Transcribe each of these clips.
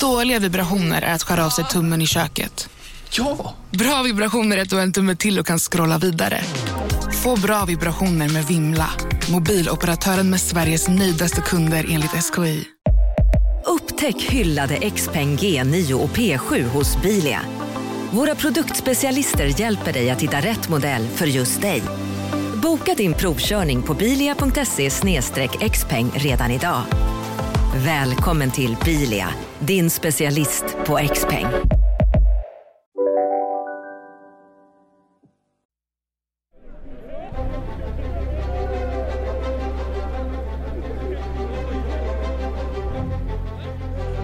Dåliga vibrationer är att skära av sig tummen i köket. Ja! Bra vibrationer är att du har en tumme till och kan scrolla vidare. Få bra vibrationer med Vimla. Mobiloperatören med Sveriges nöjdaste kunder enligt SKI. Upptäck hyllade XPeng G9 och P7 hos Bilia. Våra produktspecialister hjälper dig att hitta rätt modell för just dig. Boka din provkörning på bilia.se xpeng redan idag. Välkommen till Bilia, din specialist på X-peng.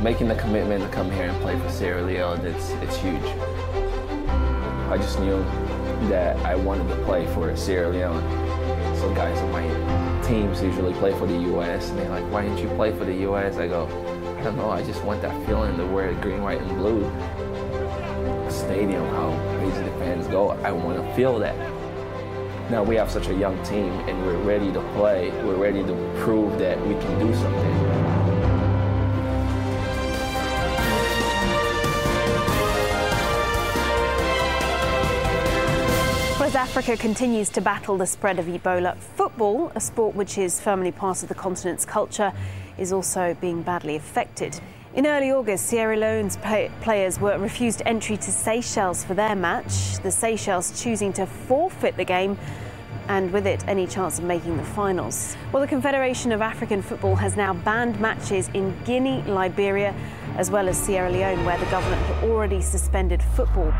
Making the commitment to come here and play for Sierra Leone, it's, it's huge. I just knew that I wanted to play for Sierra Leone. Guys on my teams usually play for the U.S. and they're like, "Why didn't you play for the U.S.?" I go, "I don't know. I just want that feeling to wear green, white, and blue." Stadium, how crazy the fans go. I want to feel that. Now we have such a young team and we're ready to play. We're ready to prove that we can do something. As Africa continues to battle the spread of Ebola, football, a sport which is firmly part of the continent's culture, is also being badly affected. In early August, Sierra Leone's pay- players were refused entry to Seychelles for their match, the Seychelles choosing to forfeit the game and with it any chance of making the finals. Well, the Confederation of African Football has now banned matches in Guinea, Liberia, as well as Sierra Leone, where the government had already suspended football.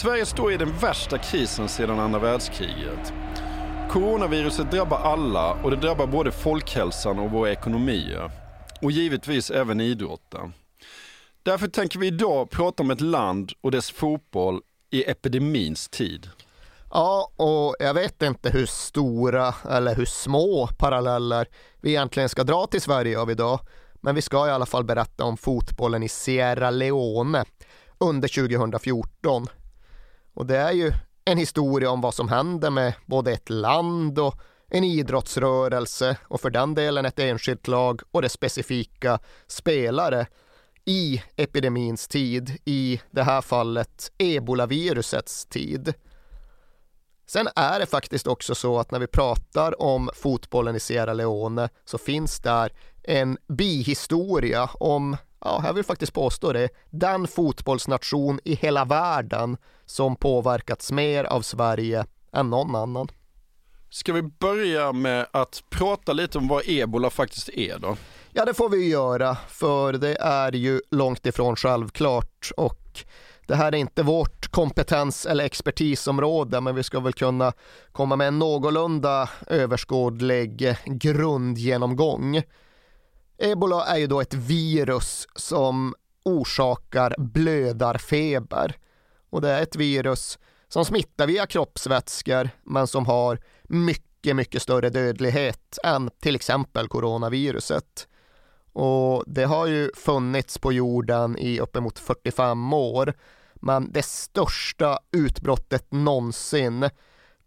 Sverige står i den värsta krisen sedan andra världskriget. Coronaviruset drabbar alla och det drabbar både folkhälsan och våra ekonomier. Och givetvis även idrotten. Därför tänker vi idag prata om ett land och dess fotboll i epidemins tid. Ja, och jag vet inte hur stora eller hur små paralleller vi egentligen ska dra till Sverige av idag. Men vi ska i alla fall berätta om fotbollen i Sierra Leone under 2014. Och det är ju en historia om vad som händer med både ett land och en idrottsrörelse och för den delen ett enskilt lag och dess specifika spelare i epidemins tid, i det här fallet ebolavirusets tid. Sen är det faktiskt också så att när vi pratar om fotbollen i Sierra Leone så finns där en bihistoria om, ja, jag vill faktiskt påstå det, den fotbollsnation i hela världen som påverkats mer av Sverige än någon annan. Ska vi börja med att prata lite om vad ebola faktiskt är då? Ja, det får vi göra, för det är ju långt ifrån självklart och det här är inte vårt kompetens eller expertisområde, men vi ska väl kunna komma med en någorlunda överskådlig grundgenomgång. Ebola är ju då ett virus som orsakar blödarfeber och det är ett virus som smittar via kroppsvätskor men som har mycket, mycket större dödlighet än till exempel coronaviruset. Och det har ju funnits på jorden i uppemot 45 år. Men det största utbrottet någonsin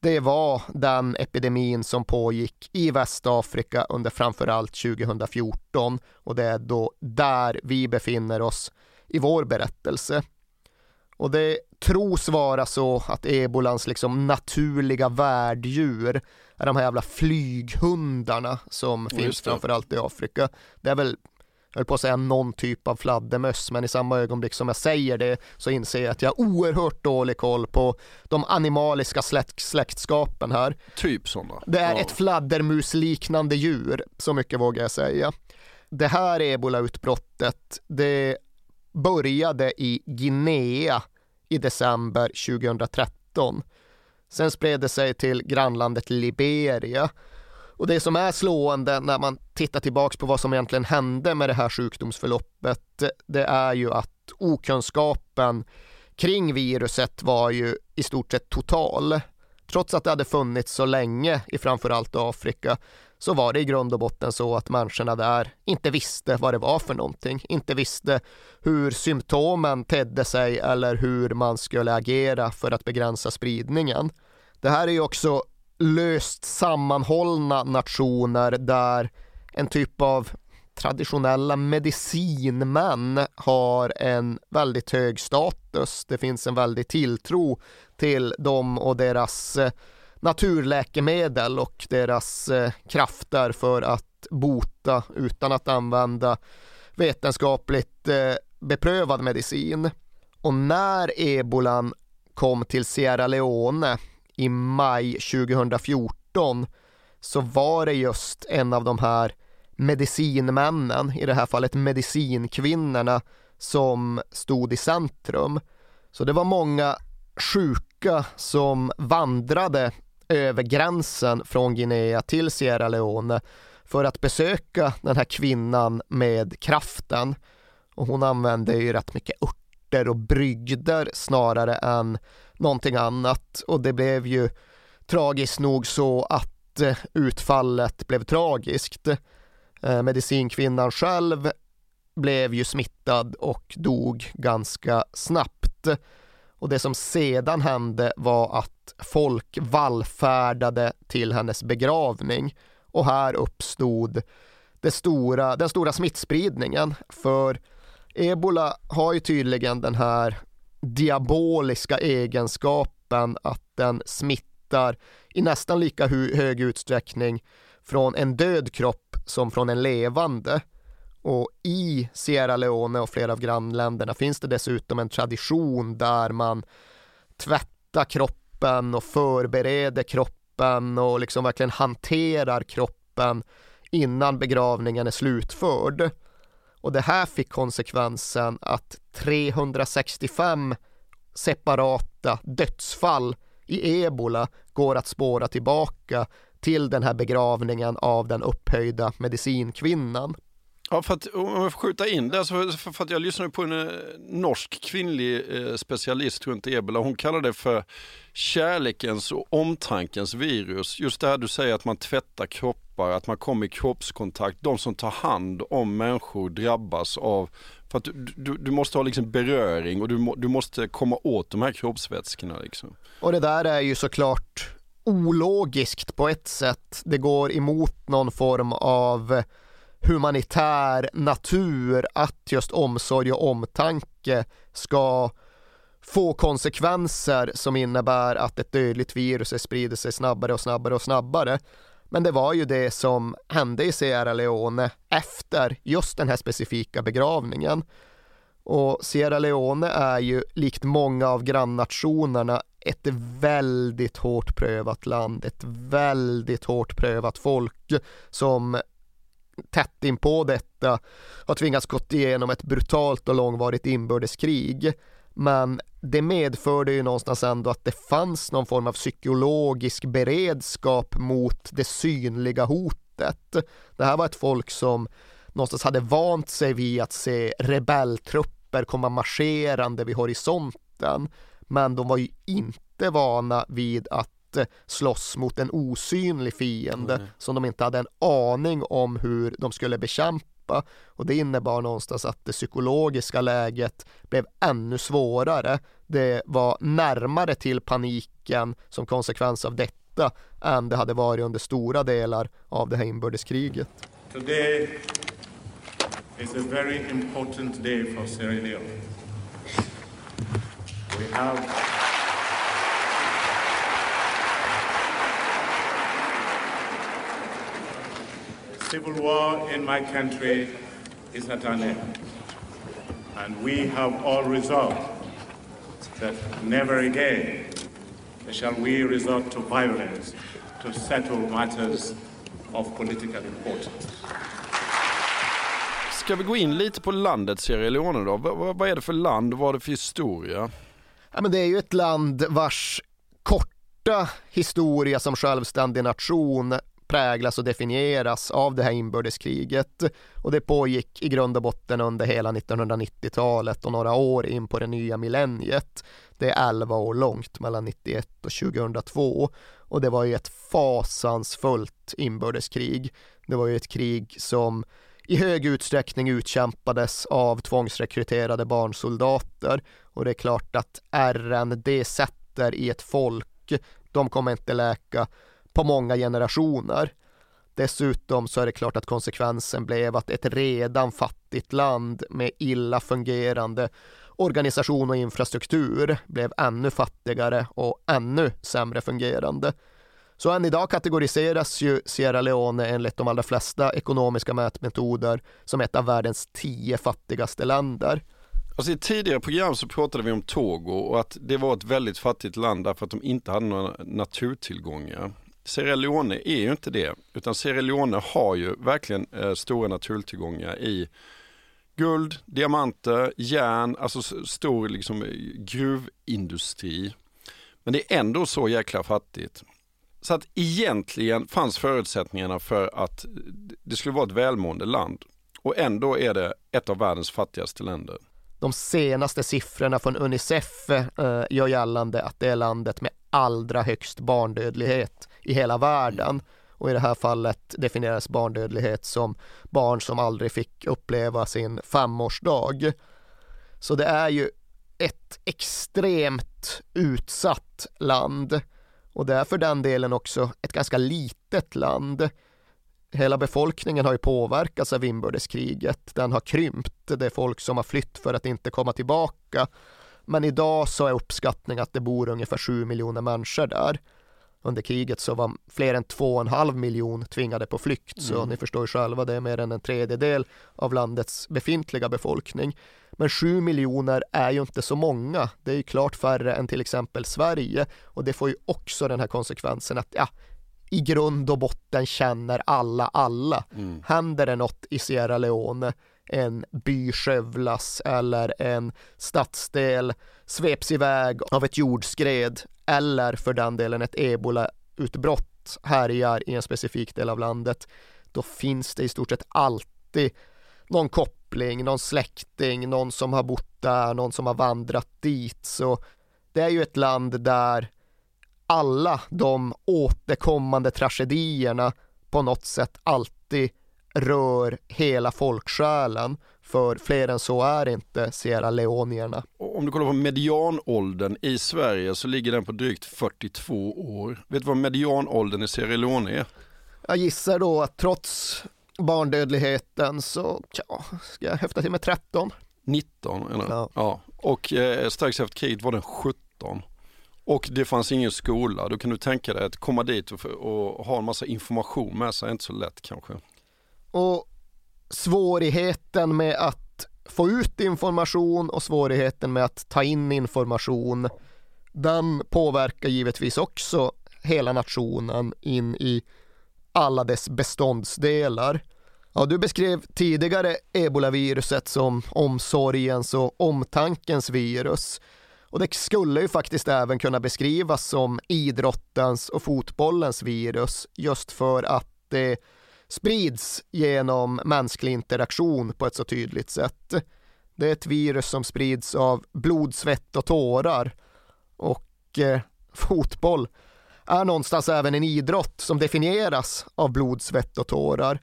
det var den epidemin som pågick i Västafrika under framförallt 2014 och det är då där vi befinner oss i vår berättelse. Och det tros vara så att ebolans liksom naturliga värddjur är de här jävla flyghundarna som finns det. framförallt i Afrika. Det är väl, jag höll på att säga någon typ av fladdermöss, men i samma ögonblick som jag säger det så inser jag att jag har oerhört dålig koll på de animaliska släkt, släktskapen här. Typ sådana. Det är Ja. ett fladdermusliknande djur, så mycket vågar jag säga. Det här ebolautbrottet, det började i Guinea i december 2013. Sen spred det sig till grannlandet Liberia. Och det som är slående när man tittar tillbaks på vad som egentligen hände med det här sjukdomsförloppet, det är ju att okunskapen kring viruset var ju i stort sett total. Trots att det hade funnits så länge i framförallt Afrika så var det i grund och botten så att människorna där inte visste vad det var för någonting, inte visste hur symptomen tedde sig eller hur man skulle agera för att begränsa spridningen. Det här är ju också löst sammanhållna nationer där en typ av traditionella medicinmän har en väldigt hög status. Det finns en väldig tilltro till dem och deras eh, naturläkemedel och deras eh, krafter för att bota utan att använda vetenskapligt eh, beprövad medicin. Och när ebolan kom till Sierra Leone i maj 2014 så var det just en av de här medicinmännen, i det här fallet medicinkvinnorna, som stod i centrum. Så det var många sjuka som vandrade över gränsen från Guinea till Sierra Leone för att besöka den här kvinnan med kraften. Och hon använde ju rätt mycket örter och brygder snarare än någonting annat och det blev ju tragiskt nog så att eh, utfallet blev tragiskt. Eh, medicinkvinnan själv blev ju smittad och dog ganska snabbt. Och det som sedan hände var att folk vallfärdade till hennes begravning och här uppstod det stora, den stora smittspridningen. För ebola har ju tydligen den här diaboliska egenskapen att den smittar i nästan lika hög utsträckning från en död kropp som från en levande. Och i Sierra Leone och flera av grannländerna finns det dessutom en tradition där man tvättar kroppen och förbereder kroppen och liksom verkligen hanterar kroppen innan begravningen är slutförd. Och det här fick konsekvensen att 365 separata dödsfall i ebola går att spåra tillbaka till den här begravningen av den upphöjda medicinkvinnan. Ja, för att om jag får skjuta in det, alltså, så för att jag lyssnade på en eh, norsk kvinnlig eh, specialist runt ebola. Hon kallar det för kärlekens och omtankens virus. Just det här du säger att man tvättar kroppar, att man kommer i kroppskontakt. De som tar hand om människor drabbas av för att du, du, du måste ha liksom beröring och du, du måste komma åt de här kroppsvätskorna. Liksom. Och det där är ju såklart ologiskt på ett sätt. Det går emot någon form av humanitär natur att just omsorg och omtanke ska få konsekvenser som innebär att ett dödligt virus sprider sig snabbare och snabbare och snabbare. Men det var ju det som hände i Sierra Leone efter just den här specifika begravningen. Och Sierra Leone är ju likt många av grannationerna ett väldigt hårt prövat land, ett väldigt hårt prövat folk som tätt inpå detta har tvingats gått igenom ett brutalt och långvarigt inbördeskrig. Men det medförde ju någonstans ändå att det fanns någon form av psykologisk beredskap mot det synliga hotet. Det här var ett folk som någonstans hade vant sig vid att se rebelltrupper komma marscherande vid horisonten. Men de var ju inte vana vid att slåss mot en osynlig fiende mm. som de inte hade en aning om hur de skulle bekämpa och det innebar någonstans att det psykologiska läget blev ännu svårare. Det var närmare till paniken som konsekvens av detta än det hade varit under stora delar av det här inbördeskriget. Today is a very important day for Sierra Leone. We have civil war in my country is at an end. And we have all resolved that never again shall we resort to violence to settle matters of political importance. Ska vi gå in lite på landet Sierra Leone då? Vad, vad är det för land och vad är det för historia? Ja, men det är ju ett land vars korta historia som självständig nation präglas och definieras av det här inbördeskriget och det pågick i grund och botten under hela 1990-talet och några år in på det nya millenniet. Det är 11 år långt mellan 91 och 2002 och det var ju ett fasansfullt inbördeskrig. Det var ju ett krig som i hög utsträckning utkämpades av tvångsrekryterade barnsoldater och det är klart att ärren det sätter i ett folk, de kommer inte läka på många generationer. Dessutom så är det klart att konsekvensen blev att ett redan fattigt land med illa fungerande organisation och infrastruktur blev ännu fattigare och ännu sämre fungerande. Så än idag kategoriseras ju Sierra Leone enligt de allra flesta ekonomiska mätmetoder som ett av världens tio fattigaste länder. Alltså I tidigare program så pratade vi om Togo och att det var ett väldigt fattigt land därför att de inte hade några naturtillgångar. Sierra Leone är ju inte det, utan Sierra Leone har ju verkligen eh, stora naturtillgångar i guld, diamanter, järn, alltså stor liksom, eh, gruvindustri. Men det är ändå så jäkla fattigt. Så att egentligen fanns förutsättningarna för att det skulle vara ett välmående land. Och ändå är det ett av världens fattigaste länder. De senaste siffrorna från Unicef eh, gör gällande att det är landet med allra högst barndödlighet i hela världen. Och i det här fallet definieras barndödlighet som barn som aldrig fick uppleva sin femårsdag. Så det är ju ett extremt utsatt land och det är för den delen också ett ganska litet land. Hela befolkningen har ju påverkats av inbördeskriget. Den har krympt. Det är folk som har flytt för att inte komma tillbaka. Men idag så är uppskattningen att det bor ungefär 7 miljoner människor där. Under kriget så var fler än 2,5 miljon tvingade på flykt, så mm. ni förstår själva, det är mer än en tredjedel av landets befintliga befolkning. Men 7 miljoner är ju inte så många. Det är ju klart färre än till exempel Sverige och det får ju också den här konsekvensen att ja, i grund och botten känner alla alla. Mm. Händer det något i Sierra Leone, en by skövlas eller en stadsdel sveps iväg av ett jordskred eller för den delen ett ebolautbrott härjar i en specifik del av landet, då finns det i stort sett alltid någon koppling, någon släkting, någon som har bott där, någon som har vandrat dit. Så det är ju ett land där alla de återkommande tragedierna på något sätt alltid rör hela folksjälen. För fler än så är inte Sierra Leonierna. Om du kollar på medianåldern i Sverige så ligger den på drygt 42 år. Vet du vad medianåldern i Sierra Leone är? Jag gissar då att trots barndödligheten så tja, ska jag häfta till med 13. 19 eller? Ja. ja. Och eh, strax efter kriget var den 17. Och det fanns ingen skola. Då kan du tänka dig att komma dit och, och ha en massa information med sig är inte så lätt kanske. Och svårigheten med att få ut information och svårigheten med att ta in information den påverkar givetvis också hela nationen in i alla dess beståndsdelar. Ja, du beskrev tidigare ebolaviruset som omsorgens och omtankens virus. Och det skulle ju faktiskt även kunna beskrivas som idrottens och fotbollens virus just för att det sprids genom mänsklig interaktion på ett så tydligt sätt. Det är ett virus som sprids av blod, svett och tårar och eh, fotboll är någonstans även en idrott som definieras av blod, svett och tårar.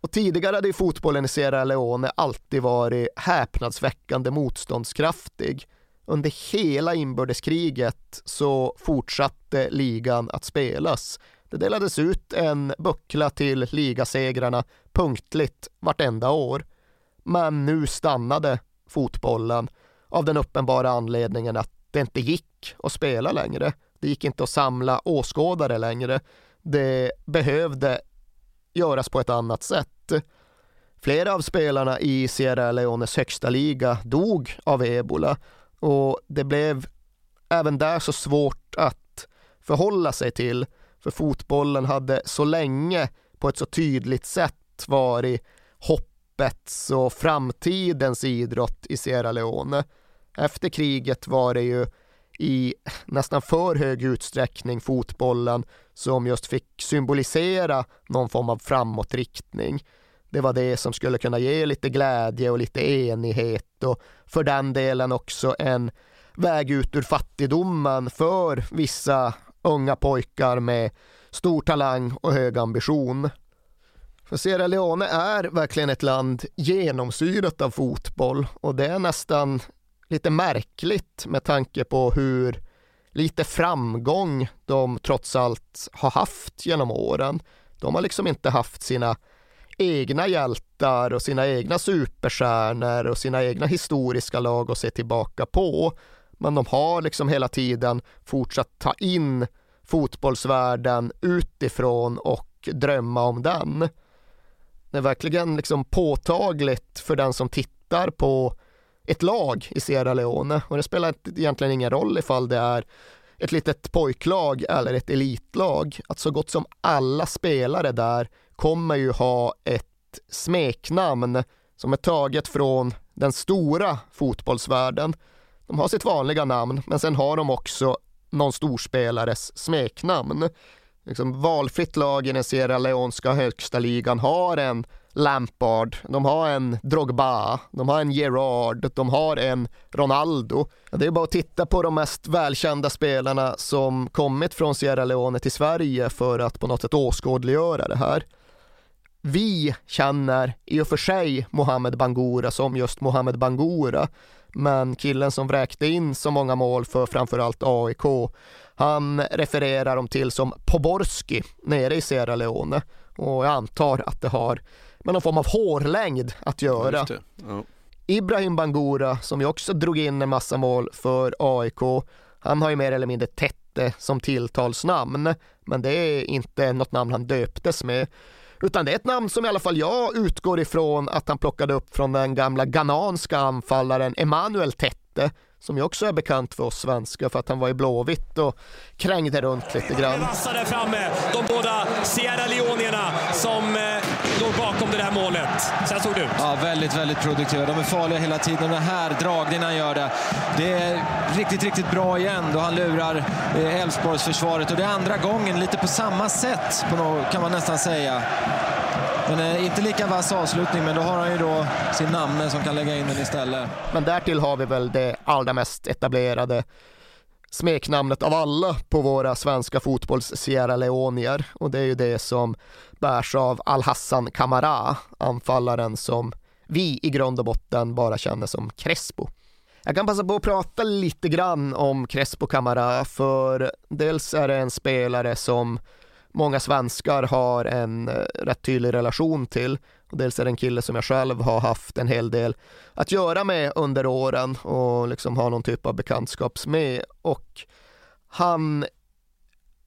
Och tidigare hade fotbollen i Sierra Leone alltid varit häpnadsväckande motståndskraftig. Under hela inbördeskriget så fortsatte ligan att spelas. Det delades ut en buckla till ligasegrarna punktligt vartenda år. Men nu stannade fotbollen av den uppenbara anledningen att det inte gick att spela längre. Det gick inte att samla åskådare längre. Det behövde göras på ett annat sätt. Flera av spelarna i Sierra Leones högsta liga dog av ebola och det blev även där så svårt att förhålla sig till för fotbollen hade så länge på ett så tydligt sätt varit hoppets och framtidens idrott i Sierra Leone. Efter kriget var det ju i nästan för hög utsträckning fotbollen som just fick symbolisera någon form av framåtriktning. Det var det som skulle kunna ge lite glädje och lite enighet och för den delen också en väg ut ur fattigdomen för vissa unga pojkar med stor talang och hög ambition. För Sierra Leone är verkligen ett land genomsyrat av fotboll och det är nästan lite märkligt med tanke på hur lite framgång de trots allt har haft genom åren. De har liksom inte haft sina egna hjältar och sina egna superstjärnor och sina egna historiska lag att se tillbaka på. Men de har liksom hela tiden fortsatt ta in fotbollsvärlden utifrån och drömma om den. Det är verkligen liksom påtagligt för den som tittar på ett lag i Sierra Leone och det spelar egentligen ingen roll ifall det är ett litet pojklag eller ett elitlag, att så gott som alla spelare där kommer ju ha ett smeknamn som är taget från den stora fotbollsvärlden. De har sitt vanliga namn, men sen har de också någon storspelares smeknamn. Liksom valfritt lag i den Sierra Leonska högsta ligan har en Lampard, de har en Drogba, de har en Gerard, de har en Ronaldo. Det är bara att titta på de mest välkända spelarna som kommit från Sierra Leone till Sverige för att på något sätt åskådliggöra det här. Vi känner i och för sig Mohamed Bangura som just Mohamed Bangura, men killen som vräkte in så många mål för framförallt AIK, han refererar de till som Poborski nere i Sierra Leone och jag antar att det har med någon form av hårlängd att göra. Ja, Ibrahim Bangura, som ju också drog in en massa mål för AIK, han har ju mer eller mindre Tette som tilltalsnamn, men det är inte något namn han döptes med. Utan det är ett namn som i alla fall jag utgår ifrån att han plockade upp från den gamla ghananska anfallaren Emanuel Tette som ju också är bekant för oss svenskar för att han var i Blåvitt och krängde runt lite grann. Vassa där framme, de båda Sierra Leonierna som eh, låg bakom det där målet. Så här såg det ut. Ja, väldigt, väldigt produktiva. De är farliga hela tiden. Den här dragningen han gör det, det är riktigt, riktigt bra igen då han lurar eh, Elfsborgsförsvaret och det är andra gången lite på samma sätt på något, kan man nästan säga. Men eh, inte lika vass avslutning, men då har han ju då sin namne som kan lägga in den istället. Men därtill har vi väl det allra mest etablerade smeknamnet av alla på våra svenska fotbolls Sierra Leonier och det är ju det som bärs av Al-Hassan Kamara, anfallaren som vi i grund och botten bara känner som Crespo. Jag kan passa på att prata lite grann om Crespo Kamara för dels är det en spelare som många svenskar har en eh, rätt tydlig relation till. Och dels är det en kille som jag själv har haft en hel del att göra med under åren och liksom har någon typ av bekantskaps med. Och han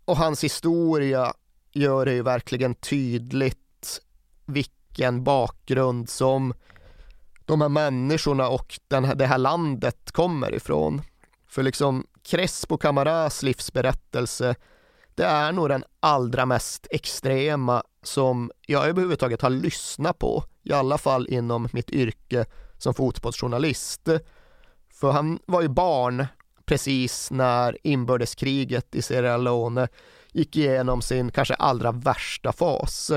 och hans historia gör det ju verkligen tydligt vilken bakgrund som de här människorna och den här, det här landet kommer ifrån. För liksom Crespo Camaras livsberättelse det är nog den allra mest extrema som jag överhuvudtaget har lyssnat på, i alla fall inom mitt yrke som fotbollsjournalist. För han var ju barn precis när inbördeskriget i Sierra Leone gick igenom sin kanske allra värsta fas.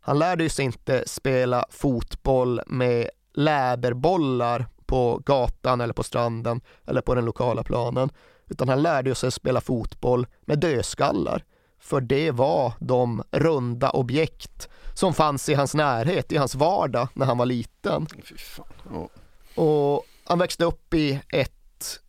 Han lärde sig inte spela fotboll med läderbollar på gatan eller på stranden eller på den lokala planen utan han lärde sig spela fotboll med dödskallar. För det var de runda objekt som fanns i hans närhet, i hans vardag när han var liten. Oh. Och han växte upp i ett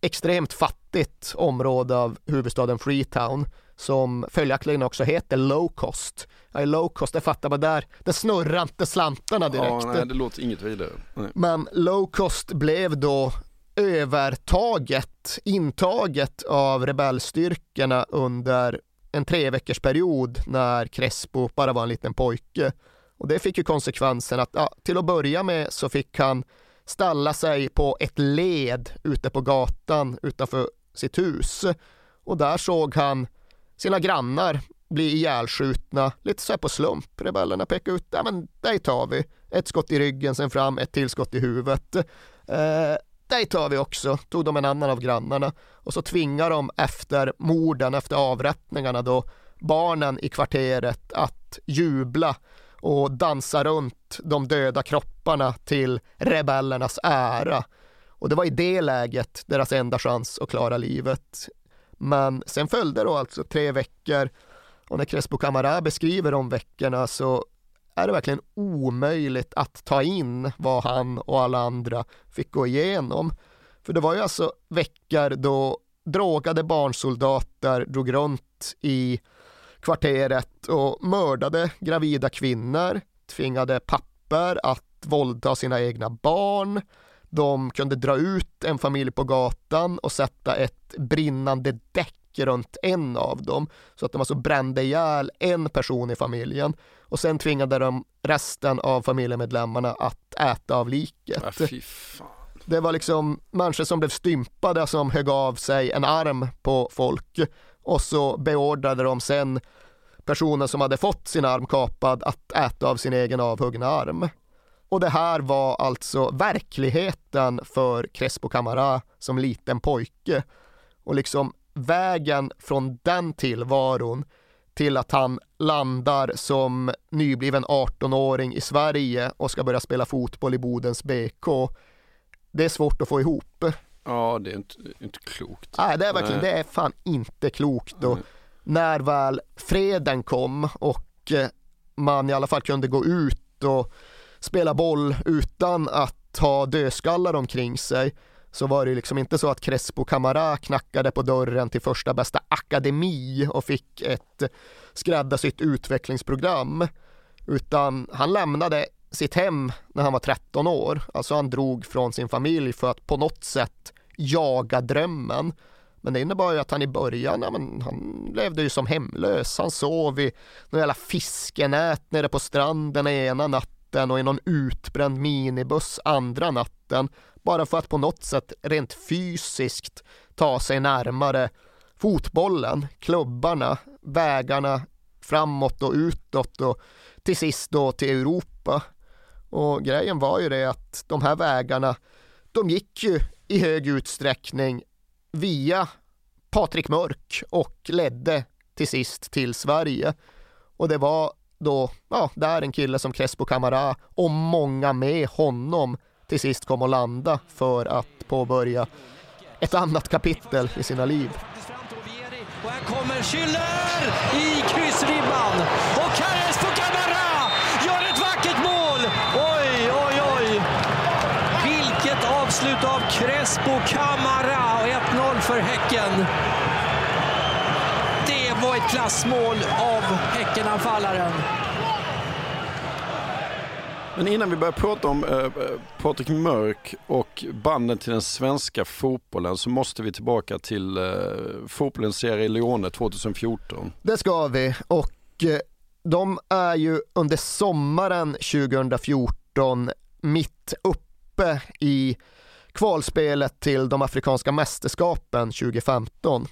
extremt fattigt område av huvudstaden Freetown som följaktligen också heter low cost. Ja, low cost, det fattar man där, det snurrar inte slantarna direkt. Ja, nej, det låter inget vidare. Nej. Men low cost blev då övertaget, intaget av rebellstyrkorna under en tre veckors period när Crespo bara var en liten pojke. Och det fick ju konsekvensen att ja, till att börja med så fick han ställa sig på ett led ute på gatan utanför sitt hus. Och där såg han sina grannar bli ihjälskjutna lite så här på slump. Rebellerna pekade ut, ja men dig tar vi. Ett skott i ryggen, sen fram, ett till skott i huvudet. Eh, dig tar vi också, tog de en annan av grannarna och så tvingar de efter morden, efter avrättningarna då barnen i kvarteret att jubla och dansa runt de döda kropparna till rebellernas ära. Och det var i det läget deras enda chans att klara livet. Men sen följde då alltså tre veckor och när Crespo Camara beskriver de veckorna så är det verkligen omöjligt att ta in vad han och alla andra fick gå igenom. För det var ju alltså veckor då drogade barnsoldater drog runt i kvarteret och mördade gravida kvinnor, tvingade papper att våldta sina egna barn. De kunde dra ut en familj på gatan och sätta ett brinnande däck runt en av dem så att de alltså brände ihjäl en person i familjen och sen tvingade de resten av familjemedlemmarna att äta av liket. Ja, det var liksom människor som blev stympade som högg av sig en arm på folk och så beordrade de sen personen som hade fått sin arm kapad att äta av sin egen avhuggna arm. Och det här var alltså verkligheten för Crespo Camara som liten pojke. Och liksom vägen från den tillvaron till att han landar som nybliven 18-åring i Sverige och ska börja spela fotboll i Bodens BK. Det är svårt att få ihop. Ja, det är inte, inte klokt. Nej, det är verkligen, Nej. det är fan inte klokt. Och när väl freden kom och eh, man i alla fall kunde gå ut och spela boll utan att ha dödskallar omkring sig så var det liksom inte så att Crespo Camara knackade på dörren till första bästa akademi och fick ett skräddarsytt utvecklingsprogram utan han lämnade sitt hem när han var 13 år. Alltså han drog från sin familj för att på något sätt jaga drömmen. Men det innebar ju att han i början, ja, men han levde ju som hemlös. Han sov i några jävla fiskenät nere på stranden ena natten och i någon utbränd minibuss andra natten. Bara för att på något sätt rent fysiskt ta sig närmare fotbollen, klubbarna, vägarna framåt och utåt och till sist då till Europa. Och grejen var ju det att de här vägarna, de gick ju i hög utsträckning via Patrik Mörk och ledde till sist till Sverige. Och det var då, ja, där en kille som Crespo Camara och många med honom till sist kom att landa för att påbörja ett annat kapitel i sina liv. Och här kommer Schüller i kryssribban och Crespo Camara gör ett vackert mål! Oj, oj, oj! Vilket avslut av Crespo Camara och 1-0 för Häcken. Det var ett klassmål av Häckenanfallaren. Men innan vi börjar prata om eh, Patrik Mörk och banden till den svenska fotbollen så måste vi tillbaka till eh, fotbollens Serie Leone 2014. Det ska vi och eh, de är ju under sommaren 2014 mitt uppe i kvalspelet till de afrikanska mästerskapen 2015.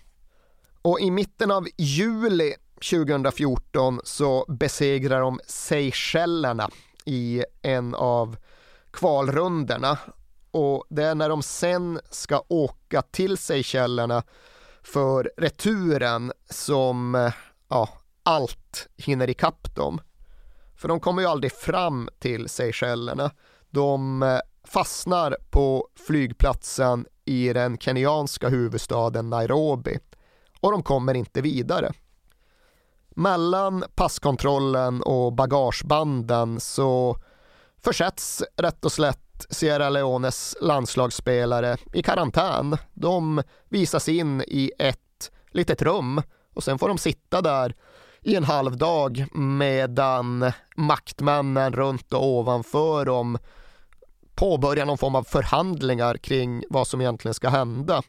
Och i mitten av juli 2014 så besegrar de Seychellerna i en av kvalrundorna och det är när de sen ska åka till Seychellerna för returen som ja, allt hinner ikapp dem. För de kommer ju aldrig fram till Seychellerna. De eh, fastnar på flygplatsen i den kenyanska huvudstaden Nairobi och de kommer inte vidare. Mellan passkontrollen och bagagebanden så försätts rätt och slätt Sierra Leones landslagsspelare i karantän. De visas in i ett litet rum och sen får de sitta där i en halv dag medan maktmännen runt och ovanför dem påbörjar någon form av förhandlingar kring vad som egentligen ska hända.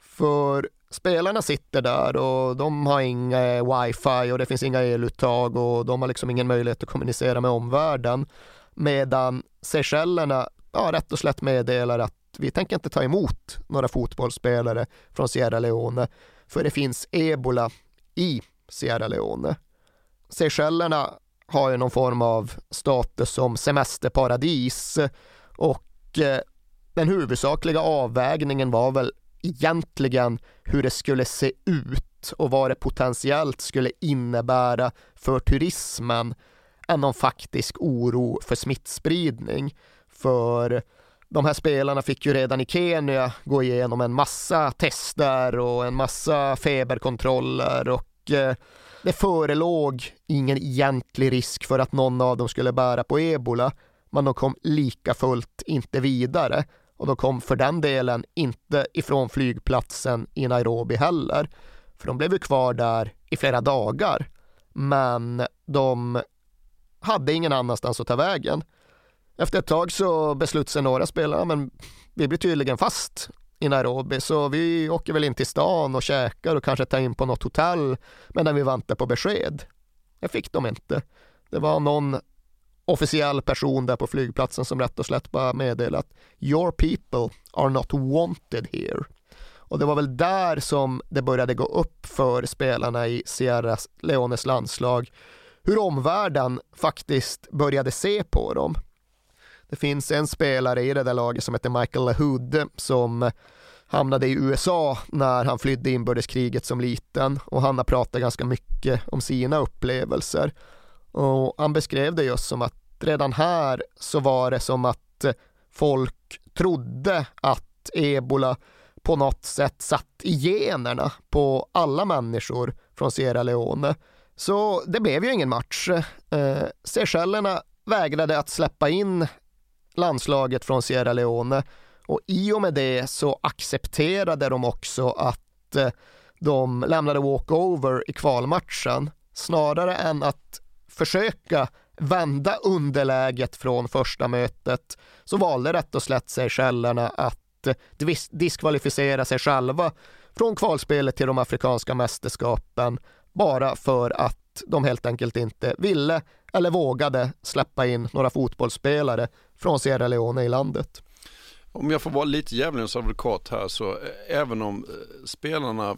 För spelarna sitter där och de har inga eh, wifi och det finns inga eluttag och de har liksom ingen möjlighet att kommunicera med omvärlden. Medan Seychellerna ja, rätt och slätt meddelar att vi tänker inte ta emot några fotbollsspelare från Sierra Leone för det finns ebola i Sierra Leone. Seychellerna har ju någon form av status som semesterparadis och eh, den huvudsakliga avvägningen var väl egentligen hur det skulle se ut och vad det potentiellt skulle innebära för turismen än någon faktisk oro för smittspridning. För de här spelarna fick ju redan i Kenya gå igenom en massa tester och en massa feberkontroller och eh, det förelåg ingen egentlig risk för att någon av dem skulle bära på ebola, men de kom lika fullt inte vidare och de kom för den delen inte ifrån flygplatsen i Nairobi heller, för de blev ju kvar där i flera dagar. Men de hade ingen annanstans att ta vägen. Efter ett tag så beslutade sig några spelare, men vi blir tydligen fast i Nairobi så vi åker väl in till stan och käkar och kanske tar in på något hotell medan vi väntar på besked. Det fick de inte. Det var någon officiell person där på flygplatsen som rätt och slätt bara meddelade att your people are not wanted here. Och det var väl där som det började gå upp för spelarna i Sierra Leones landslag hur omvärlden faktiskt började se på dem. Det finns en spelare i det där laget som heter Michael LaHood som hamnade i USA när han flydde inbördeskriget som liten och han har pratat ganska mycket om sina upplevelser. Och han beskrev det just som att redan här så var det som att eh, folk trodde att ebola på något sätt satt i generna på alla människor från Sierra Leone. Så det blev ju ingen match. Eh, Seychellerna vägrade att släppa in landslaget från Sierra Leone och i och med det så accepterade de också att eh, de lämnade walkover i kvalmatchen snarare än att försöka vända underläget från första mötet så valde rätt och slätt Seychellerna att diskvalificera sig själva från kvalspelet till de afrikanska mästerskapen bara för att de helt enkelt inte ville eller vågade släppa in några fotbollsspelare från Sierra Leone i landet. Om jag får vara lite djävulens advokat här så eh, även om eh, spelarna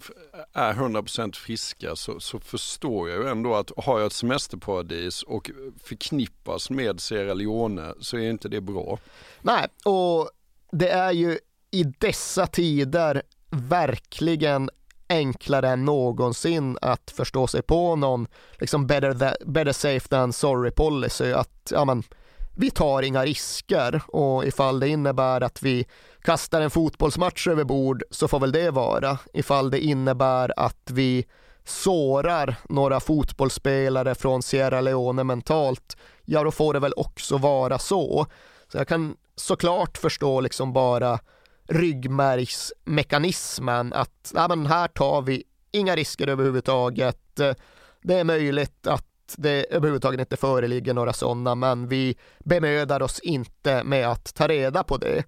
är 100% friska så, så, förstår jag ju ändå att har jag ett semesterparadis och förknippas med Sierra Leone så är inte det bra. Nej, och det är ju i dessa tider verkligen enklare än någonsin att förstå sig på någon liksom better, that, better safe than sorry policy. Att ja, men, vi tar inga risker och ifall det innebär att vi kastar en fotbollsmatch över bord så får väl det vara. Ifall det innebär att vi sårar några fotbollsspelare från Sierra Leone mentalt, ja då får det väl också vara så. Så jag kan såklart förstå liksom bara ryggmärgsmekanismen att ja, men här tar vi inga risker överhuvudtaget. Det är möjligt att det överhuvudtaget inte föreligger några sådana, men vi bemödar oss inte med att ta reda på det.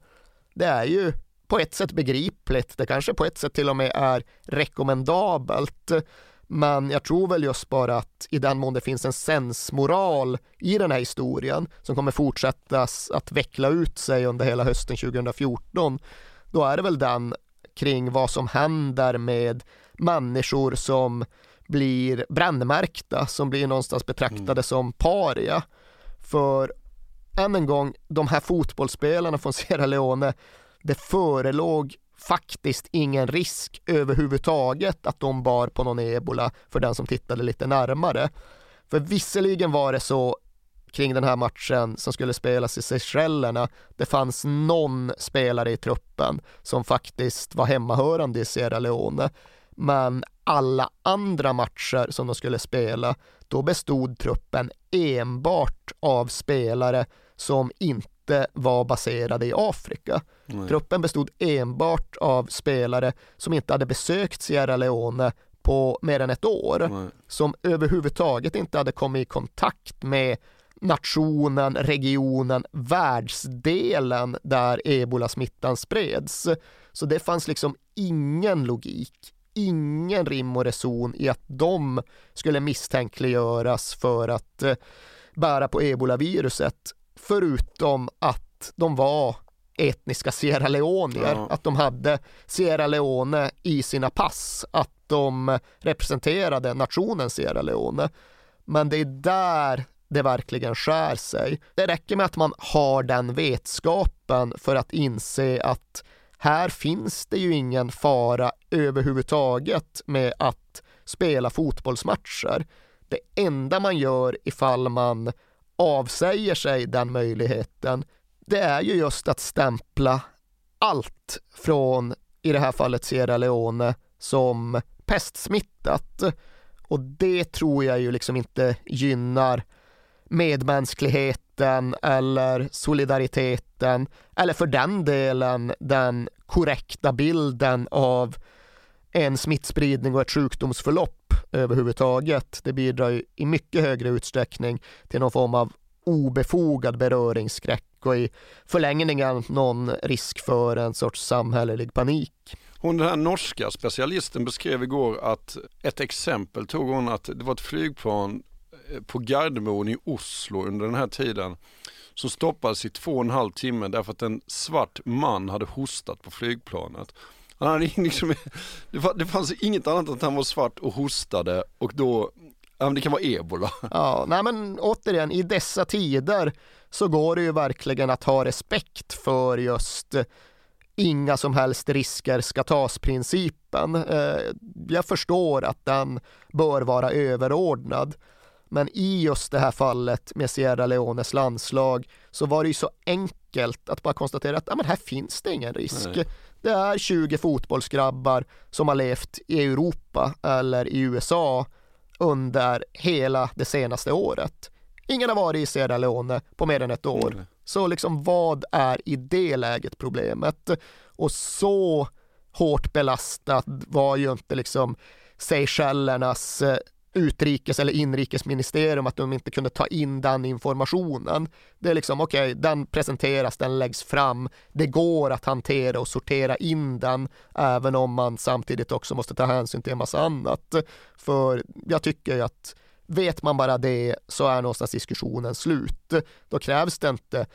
Det är ju på ett sätt begripligt, det kanske på ett sätt till och med är rekommendabelt, men jag tror väl just bara att i den mån det finns en sensmoral i den här historien som kommer fortsätta att veckla ut sig under hela hösten 2014, då är det väl den kring vad som händer med människor som blir brännmärkta, som blir någonstans betraktade mm. som paria. För än en gång, de här fotbollsspelarna från Sierra Leone, det förelåg faktiskt ingen risk överhuvudtaget att de bar på någon ebola för den som tittade lite närmare. För visserligen var det så kring den här matchen som skulle spelas i Seychellerna. Det fanns någon spelare i truppen som faktiskt var hemmahörande i Sierra Leone. Men alla andra matcher som de skulle spela, då bestod truppen enbart av spelare som inte var baserade i Afrika. Nej. Truppen bestod enbart av spelare som inte hade besökt Sierra Leone på mer än ett år, Nej. som överhuvudtaget inte hade kommit i kontakt med nationen, regionen, världsdelen där ebolasmittan spreds. Så det fanns liksom ingen logik, ingen rim och reson i att de skulle misstänkliggöras för att eh, bära på ebolaviruset, förutom att de var etniska Sierra Leonier, ja. att de hade Sierra Leone i sina pass, att de representerade nationen Sierra Leone. Men det är där det verkligen skär sig. Det räcker med att man har den vetskapen för att inse att här finns det ju ingen fara överhuvudtaget med att spela fotbollsmatcher. Det enda man gör ifall man avsäger sig den möjligheten, det är ju just att stämpla allt från, i det här fallet Sierra Leone, som pestsmittat. Och det tror jag ju liksom inte gynnar medmänskligheten eller solidariteten eller för den delen den korrekta bilden av en smittspridning och ett sjukdomsförlopp överhuvudtaget. Det bidrar ju i mycket högre utsträckning till någon form av obefogad beröringsskräck och i förlängningen någon risk för en sorts samhällelig panik. Hon den här norska specialisten beskrev igår att ett exempel tog hon att det var ett flygplan eh, på Gardermoen i Oslo under den här tiden som stoppades i två och en halv timme därför att en svart man hade hostat på flygplanet. Han hade liksom, det fanns inget annat än att han var svart och hostade och då, ja, det kan vara ebola. Ja, nej men återigen i dessa tider så går det ju verkligen att ha respekt för just eh, inga som helst risker ska tas-principen. Eh, jag förstår att den bör vara överordnad. Men i just det här fallet med Sierra Leones landslag så var det ju så enkelt att bara konstatera att ja, men här finns det ingen risk. Nej. Det är 20 fotbollsgrabbar som har levt i Europa eller i USA under hela det senaste året. Ingen har varit i Sierra Leone på mer än ett år. Mm. Så liksom vad är i det läget problemet? Och så hårt belastad var ju inte liksom Seychellernas eh, utrikes eller inrikesministerium att de inte kunde ta in den informationen. Det är liksom okej, okay, den presenteras, den läggs fram. Det går att hantera och sortera in den, även om man samtidigt också måste ta hänsyn till en massa annat. För jag tycker ju att vet man bara det så är någonstans diskussionen slut. Då krävs det inte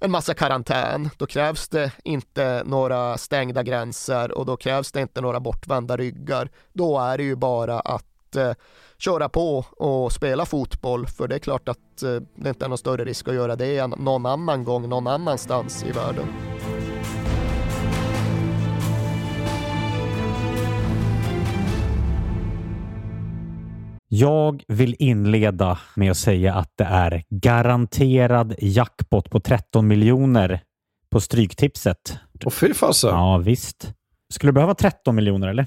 en massa karantän. Då krävs det inte några stängda gränser och då krävs det inte några bortvända ryggar. Då är det ju bara att eh, köra på och spela fotboll för det är klart att eh, det inte är någon större risk att göra det någon annan gång någon annanstans i världen. Jag vill inleda med att säga att det är garanterad jackpot på 13 miljoner på Stryktipset. Och fy fasen. Ja, visst. Skulle du behöva 13 miljoner eller?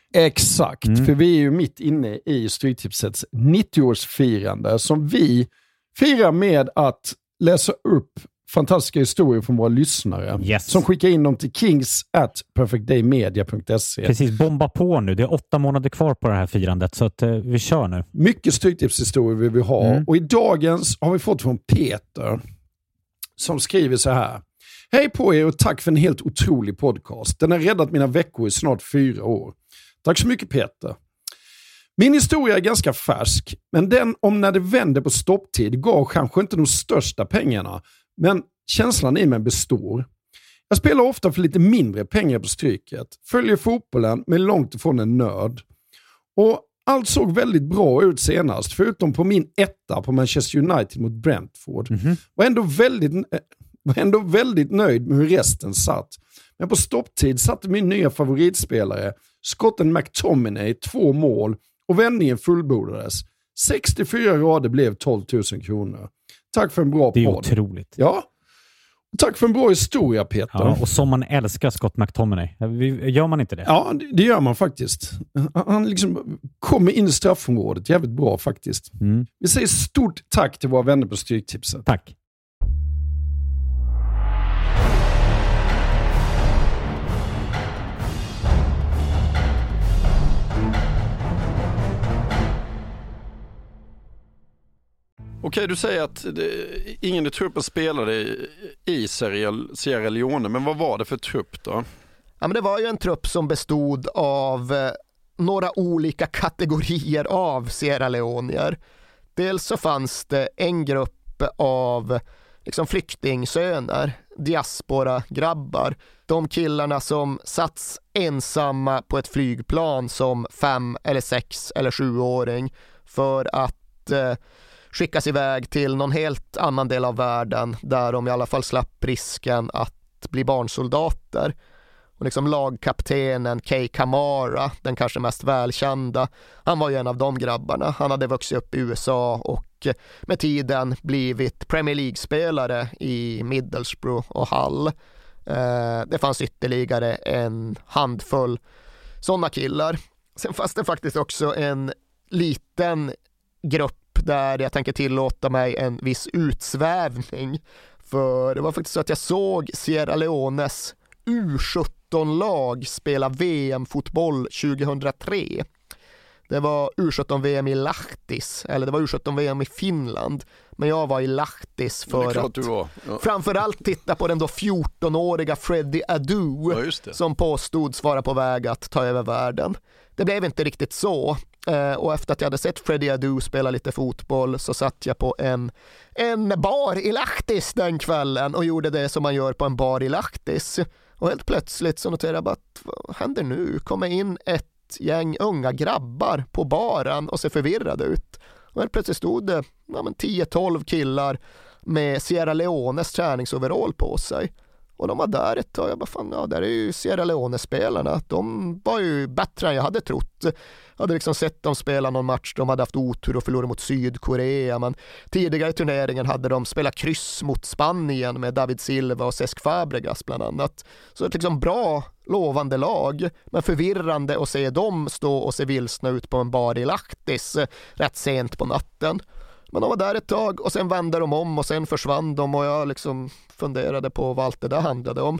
Exakt, mm. för vi är ju mitt inne i Stryktipsets 90-årsfirande som vi firar med att läsa upp fantastiska historier från våra lyssnare yes. som skickar in dem till kings at perfectdaymedia.se. Precis, bomba på nu. Det är åtta månader kvar på det här firandet, så att, eh, vi kör nu. Mycket Stryktipshistorier vill vi ha mm. och i dagens har vi fått från Peter som skriver så här. Hej på er och tack för en helt otrolig podcast. Den har räddat mina veckor i snart fyra år. Tack så mycket Peter. Min historia är ganska färsk, men den om när det vände på stopptid gav kanske inte de största pengarna, men känslan i mig består. Jag spelar ofta för lite mindre pengar på Stryket, följer fotbollen men är långt ifrån en nörd. Och allt såg väldigt bra ut senast, förutom på min etta på Manchester United mot Brentford. Mm -hmm. Var ändå väldigt, eh, var ändå väldigt nöjd med hur resten satt. Men på stopptid satte min nya favoritspelare, skotten McTominay, två mål och vändningen fullbordades. 64 rader blev 12 000 kronor. Tack för en bra podd. Det är podd. otroligt. Ja. Tack för en bra historia Peter. Ja, och som man älskar Scott McTominay. Gör man inte det? Ja, det gör man faktiskt. Han liksom kommer in i straffområdet jävligt bra faktiskt. Mm. Vi säger stort tack till våra vänner på Stryktipset. Tack. Okej, du säger att det, ingen i truppen spelade i Sierra Leone, men vad var det för trupp då? Ja, men det var ju en trupp som bestod av eh, några olika kategorier av Sierra Leonier. Dels så fanns det en grupp av liksom flyktingsöner diaspora-grabbar. De killarna som satts ensamma på ett flygplan som fem eller sex eller sjuåring för att eh, skickas iväg till någon helt annan del av världen där de i alla fall slapp risken att bli barnsoldater. Och liksom lagkaptenen Kay Kamara, den kanske mest välkända, han var ju en av de grabbarna. Han hade vuxit upp i USA och med tiden blivit Premier League-spelare i Middlesbrough och Hull. Eh, det fanns ytterligare en handfull sådana killar. Sen fanns det faktiskt också en liten grupp där jag tänker tillåta mig en viss utsvävning. För det var faktiskt så att jag såg Sierra Leones U17-lag spela VM-fotboll 2003. Det var U17-VM i Lahtis, eller det var U17-VM i Finland. Men jag var i Lahtis för att ja. framförallt titta på den då 14-åriga Freddie Adu ja, som påstods vara på väg att ta över världen. Det blev inte riktigt så. Eh, och efter att jag hade sett Freddie Adu spela lite fotboll så satt jag på en, en bar i Lahtis den kvällen och gjorde det som man gör på en bar i Lahtis. Och helt plötsligt så noterade jag bara att vad händer nu? Kommer in ett gäng unga grabbar på baren och ser förvirrade ut. Och helt plötsligt stod det ja, 10-12 killar med Sierra Leones träningsoverall på sig. Och de var där ett tag. Jag bara, fan, ja, där är ju Sierra Leone-spelarna. De var ju bättre än jag hade trott. Jag hade liksom sett dem spela någon match. De hade haft otur och förlorat mot Sydkorea. Men tidigare i turneringen hade de spelat kryss mot Spanien med David Silva och Cesc Fabregas bland annat. Så ett liksom bra, lovande lag. Men förvirrande att se dem stå och se vilsna ut på en bar i Lahtis eh, rätt sent på natten. Men de var där ett tag och sen vände de om och sen försvann de och jag liksom funderade på vad allt det där handlade om.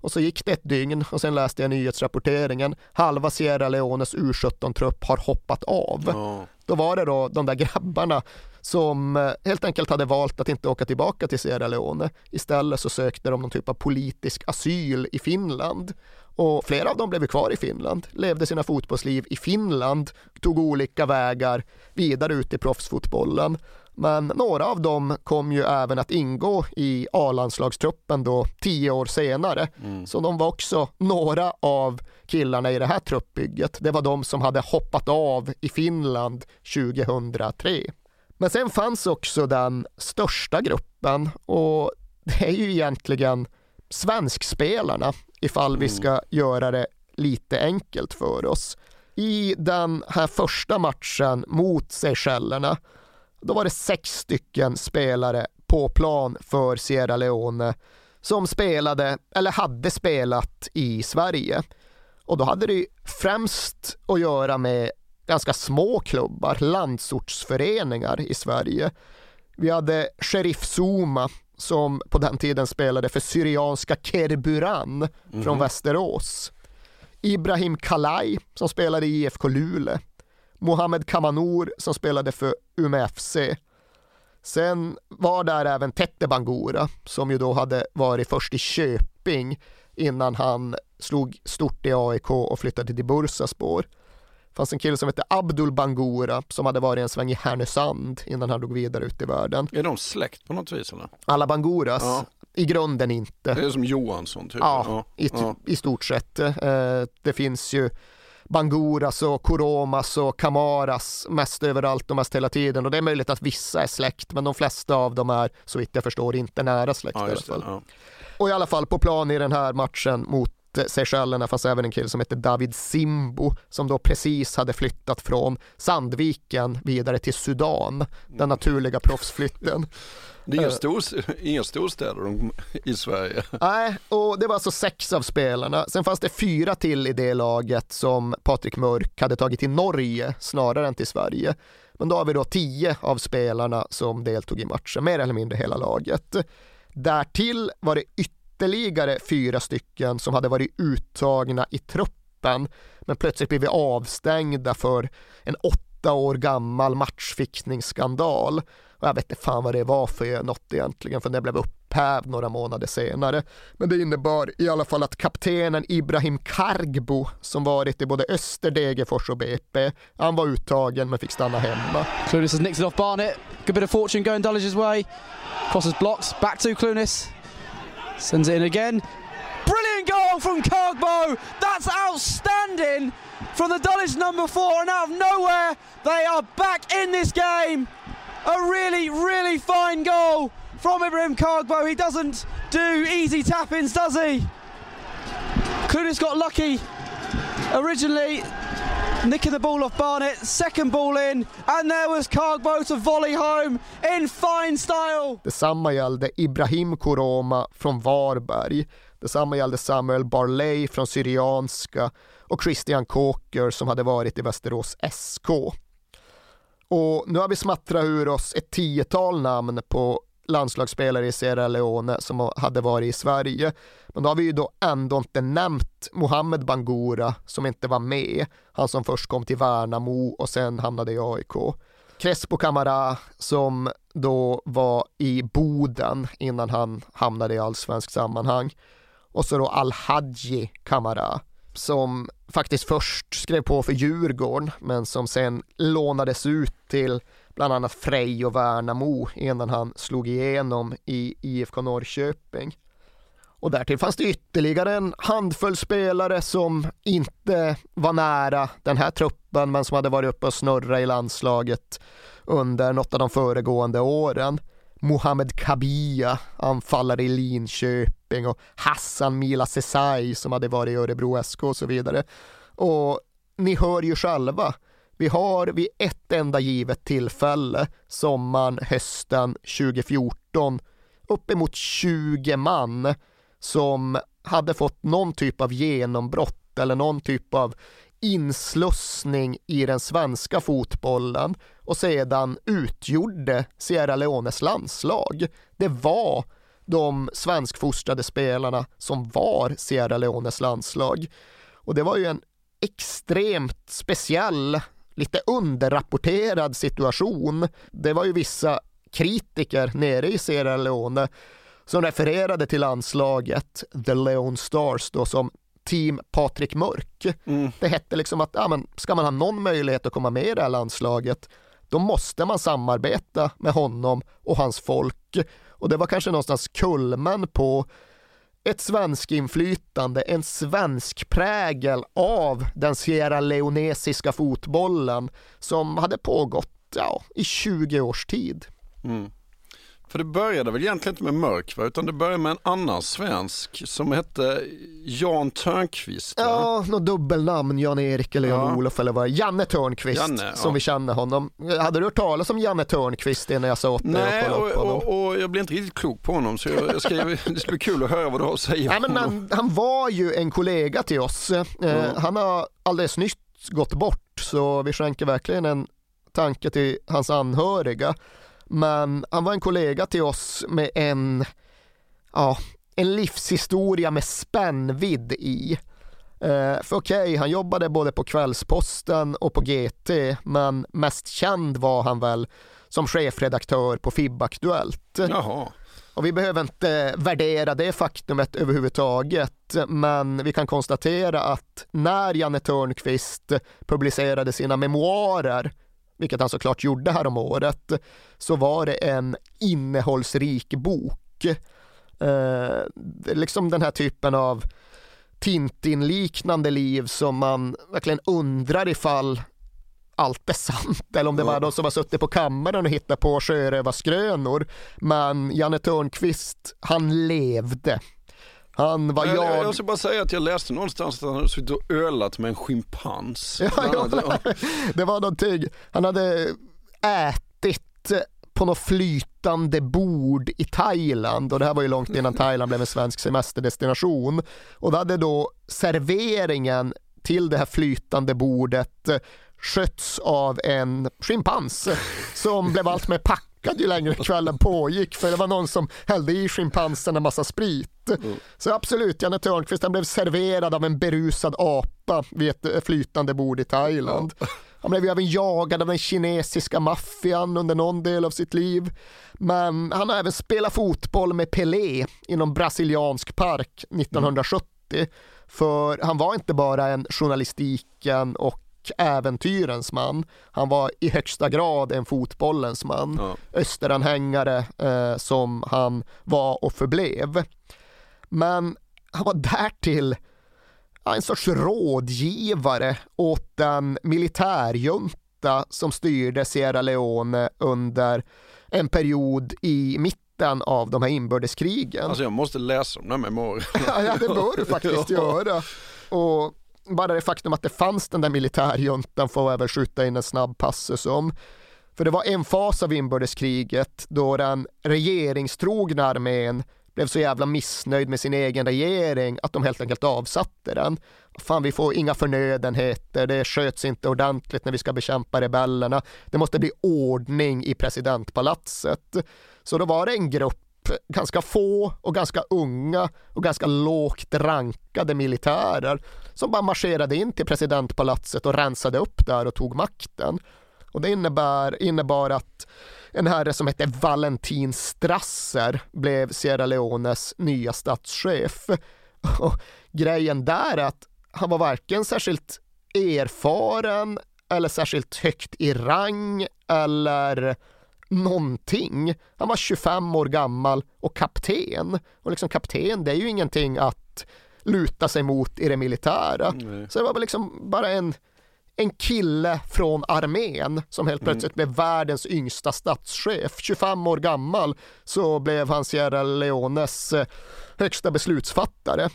Och så gick det ett dygn och sen läste jag nyhetsrapporteringen. Halva Sierra Leones U17-trupp har hoppat av. Ja. Då var det då de där grabbarna som eh, helt enkelt hade valt att inte åka tillbaka till Sierra Leone. Istället så sökte de någon typ av politisk asyl i Finland. Och flera av dem blev kvar i Finland, levde sina fotbollsliv i Finland, tog olika vägar vidare ut i proffsfotbollen. Men några av dem kom ju även att ingå i A-landslagstruppen då tio år senare. Mm. Så de var också några av killarna i det här truppbygget. Det var de som hade hoppat av i Finland 2003. Men sen fanns också den största gruppen och det är ju egentligen svenskspelarna ifall vi ska göra det lite enkelt för oss. I den här första matchen mot Seychellerna då var det sex stycken spelare på plan för Sierra Leone som spelade eller hade spelat i Sverige. Och då hade det främst att göra med ganska små klubbar, landsortsföreningar i Sverige. Vi hade Sheriff Zuma som på den tiden spelade för Syrianska Kerburan Mhm. från Västerås. Ibrahim Kalai som spelade i IFK Luleå. Mohamed Kamanour som spelade för Umeå FC. Sen var där även Tette Bangura som ju då hade varit först i Köping innan han slog stort i AIK och flyttade till Bursaspor. Fanns en kille som hette Abdul Bangura som hade varit en sväng i Härnösand innan han drog vidare ut i världen. Är de släkt på något vis eller? Alla Banguras? Ja. I grunden inte. Det är som Johansson typ? Ja, i, ja. i stort sett. Eh, det finns ju Banguras och Koromas och Kamaras mest överallt och mest hela tiden och det är möjligt att vissa är släkt men de flesta av dem är så vitt jag förstår inte nära släkt Ja, i alla just det. fall. Ja. Och i alla fall på plan i den här matchen mot Seychellerna fanns även en kille som hette David Simbo som då precis hade flyttat från Sandviken vidare till Sudan, den naturliga proffsflytten. Det är inga, Eh. stor, inga storstäder de- i Sverige. Nej, och det var alltså sex av spelarna. Sen fanns det fyra till i det laget som Patrik Mörk hade tagit till Norge snarare än till Sverige. Men då har vi då tio av spelarna som deltog i matchen, mer eller mindre hela laget. Därtill var det ytterligare ytterligare fyra stycken som hade varit uttagna i truppen men plötsligt blivit avstängda för en åtta år gammal matchfixningsskandal. Och jag vet inte fan vad det var för något egentligen, för det blev upphävd några månader senare. Men det innebar i alla fall att kaptenen Ibrahim Kargbo, som varit i både Öster, Degerfors och BP, han var uttagen men fick stanna hemma. Clunis has nicked it off Barnett. Good bit of fortune going Dullige's way. Crosses blocks. Back to Clunis. Sends it in again. Brilliant goal from Kogbo. That's outstanding from the Dulwich number four. And out of nowhere, they are back in this game. A really, really fine goal from Ibrahim Kogbo. He doesn't do easy tap-ins, does he? Kudus got lucky originally nicking the ball off Barnett, second ball in, and there was Cargbo to volley home in fine style. Detsamma gällde Ibrahim Koroma från Varberg. Detsamma gällde Samuel Barley från Syrianska och Christian Kåker som hade varit i Västerås SK. Och nu har vi smattrat ur oss ett tiotal namn på landslagsspelare i Sierra Leone som hade varit i Sverige. Men då har vi ju då ändå inte nämnt Mohamed Bangura som inte var med. Han som först kom till Värnamo och sen hamnade i AIK. Crespo Camara som då var i Boden innan han hamnade i allsvensk sammanhang. Och så då Al-Hadji Camara som faktiskt först skrev på för Djurgården men som sen lånades ut till bland annat Frej och Värnamo innan han slog igenom i IFK Norrköping. Och därtill fanns det ytterligare en handfull spelare som inte var nära den här truppen men som hade varit uppe och snurra i landslaget under något av de föregående åren. Mohamed Kabia, anfallare i Linköping och Hassan Mila Sesai som hade varit i Örebro SK och så vidare. Och ni hör ju själva, vi har vid ett enda givet tillfälle, sommaren, hösten 2014, uppemot 20 man som hade fått någon typ av genombrott eller någon typ av inslussning i den svenska fotbollen och sedan utgjorde Sierra Leones landslag. Det var de svenskfostrade spelarna som var Sierra Leones landslag. Och det var ju en extremt speciell, lite underrapporterad situation. Det var ju vissa kritiker nere i Sierra Leone som refererade till landslaget, The Leon Stars, då som Team Patrik Mörk. Mm. Det hette liksom att ja, men ska man ha någon möjlighet att komma med i det här landslaget, då måste man samarbeta med honom och hans folk. Och det var kanske någonstans kulmen på ett svensk inflytande, en svensk prägel av den sierra leonesiska fotbollen som hade pågått ja, i 20 års tid. Mm. För det började väl egentligen inte med Mörk va? utan det började med en annan svensk som hette Jan Törnqvist. Va? Ja, något dubbelnamn, Jan-Erik eller Jan-Olof ja. eller vad Janne Törnqvist Janne, som ja. vi känner honom. Hade du hört talas om Janne Törnqvist när jag sa åt dig Nej, och, och, och, jag blev inte riktigt klok på honom så jag, jag ska, det ska bli kul att höra vad du har att säga. Nej, men han, han var ju en kollega till oss. Eh, ja. Han har alldeles nyss gått bort så vi skänker verkligen en tanke till hans anhöriga. Men han var en kollega till oss med en, ja, en livshistoria med spännvidd i. Uh, för okej, okay, han jobbade både på Kvällsposten och på GT, men mest känd var han väl som chefredaktör på FIB-aktuellt. Jaha. Och vi behöver inte värdera det faktumet överhuvudtaget, men vi kan konstatera att när Janne Törnqvist publicerade sina memoarer vilket han såklart gjorde här om året, så var det en innehållsrik bok. Eh, liksom den här typen av Tintin-liknande liv som man verkligen undrar ifall allt är sant eller om det var de som har suttit på kammaren och hittat på sjörövarskrönor. Men Janne Törnqvist, han levde. Han var jag... jag... Jag ska bara säga att jag läste någonstans att han hade suttit och ölat med en schimpans. Ja, ja, det var någonting. Han hade ätit på något flytande bord i Thailand och det här var ju långt innan Thailand blev en svensk semesterdestination. Och då hade då serveringen till det här flytande bordet skötts av en schimpans som blev allt mer packad ju längre kvällen pågick för det var någon som hällde i schimpansen en massa sprit. Mm. Så absolut, Janne Törnqvist han blev serverad av en berusad apa vid ett flytande bord i Thailand. Han blev även jagad av den kinesiska maffian under någon del av sitt liv. Men han har även spelat fotboll med Pelé i någon brasiliansk park 1970. Mm. För han var inte bara en journalistiken och äventyrens man. Han var i högsta grad en fotbollens man. Ja. Österanhängare eh, som han var och förblev. Men han var därtill en sorts rådgivare åt den militärjunta som styrde Sierra Leone under en period i mitten av de här inbördeskrigen. Alltså jag måste läsa de där memoarerna. ja, det bör du faktiskt göra. Och bara det faktum att det fanns den där militärjuntan får väl skjuta in en snabb passus om. För det var en fas av inbördeskriget då den regeringstrogna armén blev så jävla missnöjd med sin egen regering att de helt enkelt avsatte den. Fan, vi får inga förnödenheter, det sköts inte ordentligt när vi ska bekämpa rebellerna. Det måste bli ordning i presidentpalatset. Så då var det en grupp ganska få och ganska unga och ganska lågt rankade militärer som bara marscherade in till presidentpalatset och rensade upp där och tog makten. Och det innebär, innebar att en herre som hette Valentin Strasser blev Sierra Leones nya statschef. Och grejen där är att han var varken särskilt erfaren eller särskilt högt i rang eller någonting. Han var 25 år gammal och kapten. Och liksom kapten, det är ju ingenting att luta sig mot i det militära. Mm. Så det var liksom bara en, en kille från armén som helt mm. plötsligt mm. blev världens yngsta statschef. 25 år gammal så blev han Sierra Leones eh, högsta beslutsfattare.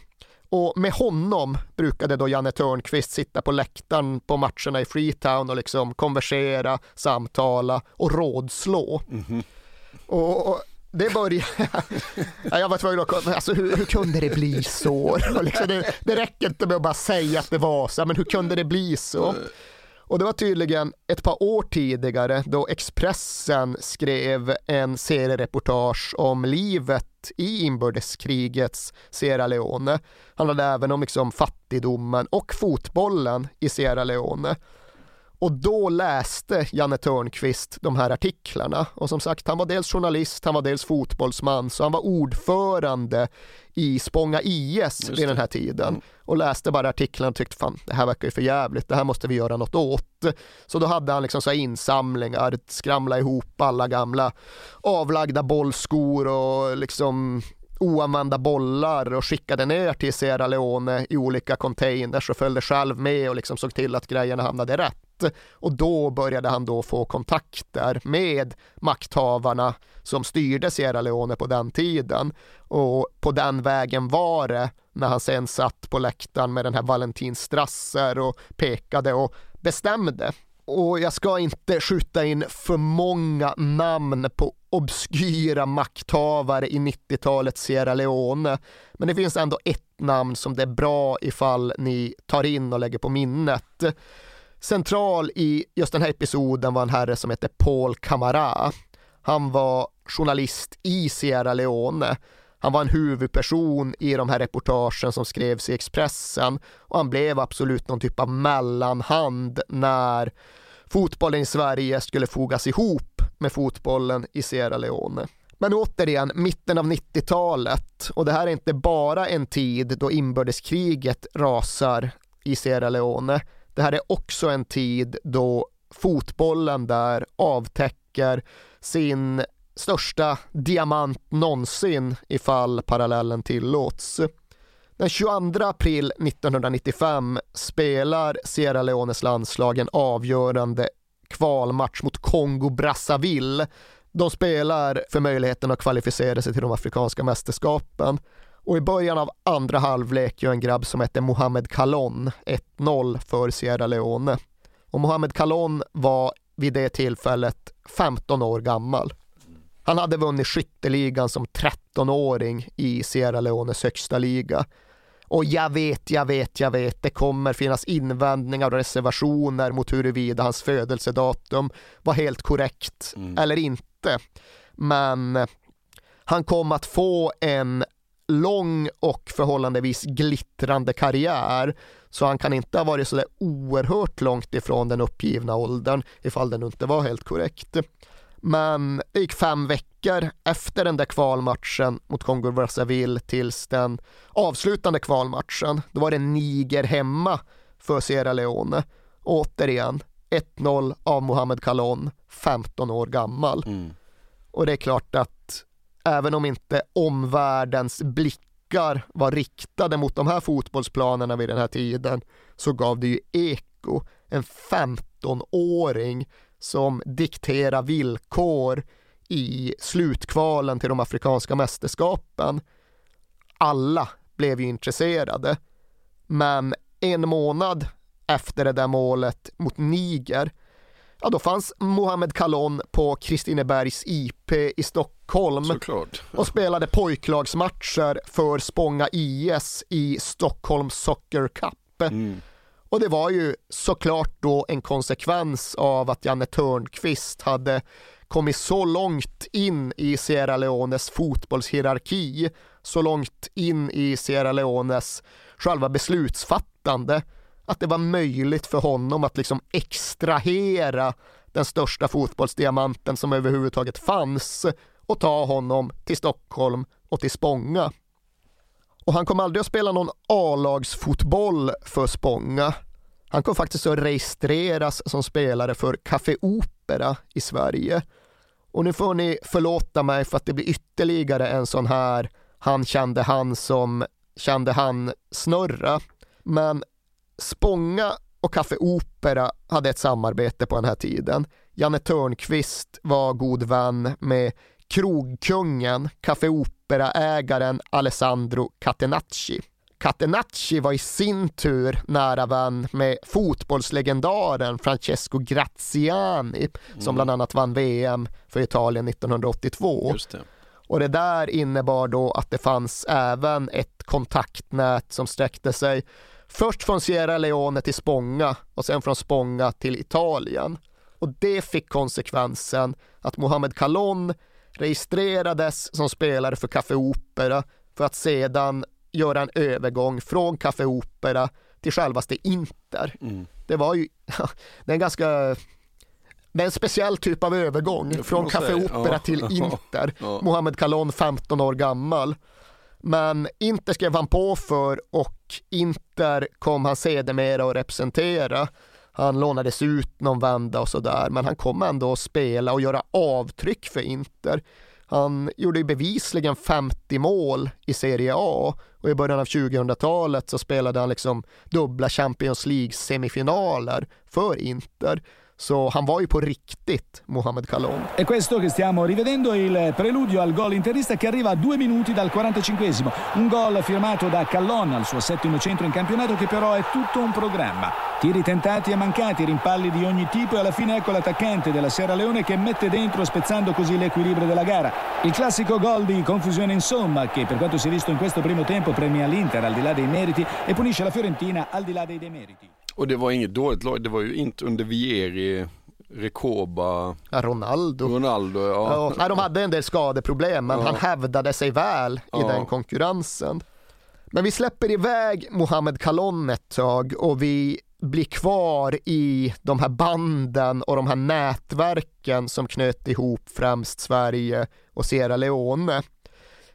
Och med honom brukade då Janne Törnqvist sitta på läktaren på matcherna i Freetown och liksom konversera, samtala och rådslå. Mm och, det började... jag var tvungen att... Alltså, hur, hur kunde det bli så? liksom, det, det räcker inte med att bara säga att det var så, men hur kunde det bli så? Och det var tydligen ett par år tidigare då Expressen skrev en seriereportage om livet i inbördeskrigets Sierra Leone. Det Handlade även om liksom fattigdomen och fotbollen i Sierra Leone. Och då läste Janne Törnqvist de här artiklarna och som sagt han var dels journalist, han var dels fotbollsman så han var ordförande i Spånga IS vid den här tiden mm. och läste bara artiklarna och tyckte fan det här verkar ju för jävligt, det här måste vi göra något åt. Så då hade han liksom så insamlingar, skramla ihop alla gamla avlagda bollskor och liksom oanvända bollar och skickade ner till Sierra Leone i olika containers och följde själv med och liksom såg till att grejerna hamnade rätt och då började han då få kontakter med makthavarna som styrde Sierra Leone på den tiden och på den vägen var det när han sen satt på läktaren med den här Valentin Strasser och pekade och bestämde. Och jag ska inte skjuta in för många namn på obskyra makthavare i 90-talets Sierra Leone. Men det finns ändå ett namn som det är bra ifall ni tar in och lägger på minnet. Central i just den här episoden var en herre som hette Paul Camara. Han var journalist i Sierra Leone. Han var en huvudperson i de här reportagen som skrevs i Expressen och han blev absolut någon typ av mellanhand när fotbollen i Sverige skulle fogas ihop med fotbollen i Sierra Leone. Men återigen, mitten av 90-talet och det här är inte bara en tid då inbördeskriget rasar i Sierra Leone. Det här är också en tid då fotbollen där avtäcker sin största diamant någonsin ifall parallellen tillåts. Den 22 april 1995 spelar Sierra Leones landslag en avgörande kvalmatch mot Kongo-Brazzaville. De spelar för möjligheten att kvalificera sig till de afrikanska mästerskapen. Och i början av andra halvlek gör en grabb som heter Mohamed Kalon 1-0 för Sierra Leone. Och Mohamed Kalon var vid det tillfället 15 år gammal. Han hade vunnit skytteligan som 13-åring i Sierra Leones högsta liga. Och jag vet, jag vet, jag vet, det kommer finnas invändningar och reservationer mot huruvida hans födelsedatum var helt korrekt mm. eller inte. Men han kom att få en lång och förhållandevis glittrande karriär så han kan inte ha varit så där oerhört långt ifrån den uppgivna åldern ifall den inte var helt korrekt. Men det gick fem veckor efter den där kvalmatchen mot Kongo Brazzaville tills den avslutande kvalmatchen. Då var det Niger hemma för Sierra Leone. återigen 1-0 av Mohamed Kalon, 15 år gammal. Mm. Och det är klart att även om inte omvärldens blickar var riktade mot de här fotbollsplanerna vid den här tiden så gav det ju eko. En 15-åring som dikterar villkor i slutkvalen till de afrikanska mästerskapen. Alla blev ju intresserade. Men en månad efter det där målet mot Niger, ja då fanns Mohamed Kalon på Kristinebergs IP i Stockholm Såklart. och spelade pojklagsmatcher för Spånga IS i Stockholm Soccer Cup. Mm. Och det var ju såklart då en konsekvens av att Janne Törnqvist hade kommit så långt in i Sierra Leones fotbollshierarki, så långt in i Sierra Leones själva beslutsfattande, att det var möjligt för honom att liksom extrahera den största fotbollsdiamanten som överhuvudtaget fanns och ta honom till Stockholm och till Spånga. Och han kom aldrig att spela någon A-lagsfotboll för Spånga. Han kom faktiskt att registreras som spelare för Café Opera i Sverige. Och nu får ni förlåta mig för att det blir ytterligare en sån här han kände han som kände han snurra. Men Spånga och Café Opera hade ett samarbete på den här tiden. Janne Törnqvist var god vän med krogkungen, Café Opera-ägaren Alessandro Catenacci. Catenacci var i sin tur nära vän med fotbollslegendaren Francesco Graziani som Mm. bland annat vann VM för Italien 1982. Just det. Och det där innebar då att det fanns även ett kontaktnät som sträckte sig först från Sierra Leone till Spånga och sen från Spånga till Italien. Och det fick konsekvensen att Mohamed Kalon registrerades som spelare för Café Opera för att sedan göra en övergång från Café Opera till självaste Inter. Mm. Det var ju, det är en ganska det är en speciell typ av övergång från Café. Opera Ja. till Inter. Ja. Mohamed Kalon 15 år gammal. Men Inter skrev han på för och Inter kom han sedermera att representera. Han lånades ut någon vända och sådär, men han kom ändå att spela och göra avtryck för Inter. Han gjorde ju bevisligen 50 mål i Serie A och i början av 2000-talet så spelade han liksom dubbla Champions League-semifinaler för Inter. Så han var ju på riktigt, Mohamed Kalon. E questo che stiamo rivedendo è il preludio al gol interista che arriva a due minuti dal 45esimo. Un gol firmato da Callon al suo settimo centro in campionato che però è tutto un programma. Tiri tentati e mancati, rimpalli di ogni tipo e alla fine ecco l'attaccante della Sierra Leone che mette dentro spezzando così l'equilibrio della gara. Il classico gol di confusione insomma che per quanto si è visto in questo primo tempo premia l'Inter al di là dei meriti e punisce la Fiorentina al di là dei demeriti. Och det var inget dåligt lag, det var ju inte under Vieri, Recoba, Ja, Ronaldo. Ronaldo. Ja. Ja, nej, de hade en del skadeproblem, men Ja. han hävdade sig väl i den konkurrensen. Men vi släpper iväg Mohamed Kalon ett tag och vi blir kvar i de här banden och de här nätverken som knöt ihop främst Sverige och Sierra Leone.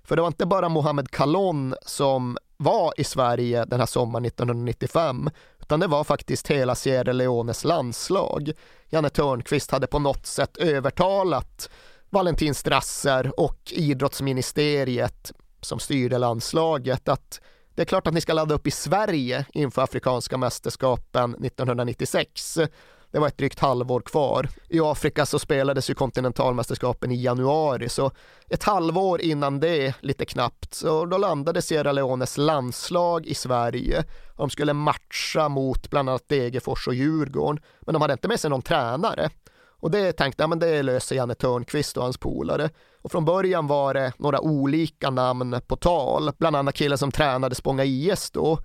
För det var inte bara Mohamed Kalon som var i Sverige den här sommaren 1995, utan det var faktiskt hela Sierra Leones landslag. Janne Törnqvist hade på något sätt övertalat Valentin Strasser och idrottsministeriet som styrde landslaget att det är klart att ni ska ladda upp i Sverige inför Afrikanska mästerskapen 1996. Det var ett drygt halvår kvar. I Afrika så spelades ju kontinentalmästerskapen i januari, så ett halvår innan det, lite knappt, så då landade Sierra Leones landslag i Sverige. De skulle matcha mot bland annat Degerfors och Djurgården, men de hade inte med sig någon tränare. Och det tänkte jag, men det löser Janne Törnqvist och hans polare. Och från början var det några olika namn på tal, bland annat killen som tränade Spånga IS då.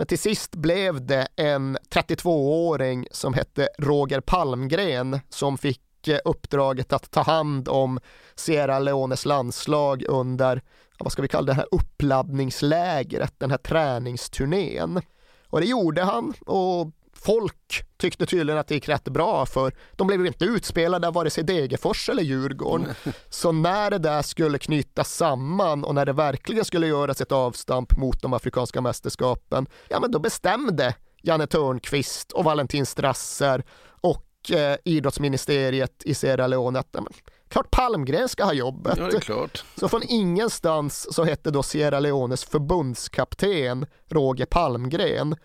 Men till sist blev det en 32-åring som hette Roger Palmgren som fick eh, uppdraget att ta hand om Sierra Leones landslag under, vad ska vi kalla det här uppladdningslägret, den här träningsturnén. Och det gjorde han och folk tyckte tydligen att det gick rätt bra för de blev ju inte utspelade av vare sig Degerfors eller Djurgården. Så när det där skulle knytas samman och när det verkligen skulle göras ett avstamp mot de afrikanska mästerskapen, ja men då bestämde Janne Törnqvist och Valentin Strasser och eh, idrottsministeriet i Sierra Leone att men, klart Palmgren ska ha jobbet. Ja, det är klart. Så från ingenstans så hette då Sierra Leones förbundskapten Roger Palmgren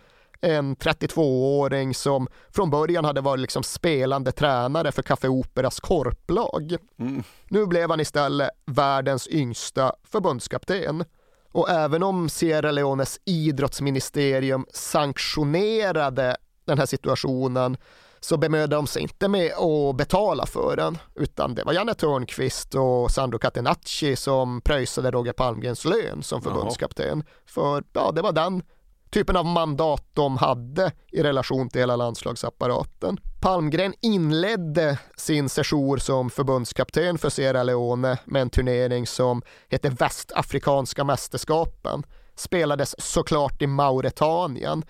en 32-åring som från början hade varit liksom spelande tränare för Café Operas korplag. Mm. Nu blev han istället världens yngsta förbundskapten. Och även om Sierra Leones idrottsministerium sanktionerade den här situationen så bemödde de sig inte med att betala för den, utan det var Janne Törnqvist och Sandro Catenacci som pröjsade Roger Palmgrens lön som förbundskapten. För ja, det var den typen av mandat de hade i relation till hela landslagsapparaten. Palmgren inledde sin session som förbundskapten för Sierra Leone med en turnering som hette Västafrikanska mästerskapen. Spelades såklart i Mauretanien.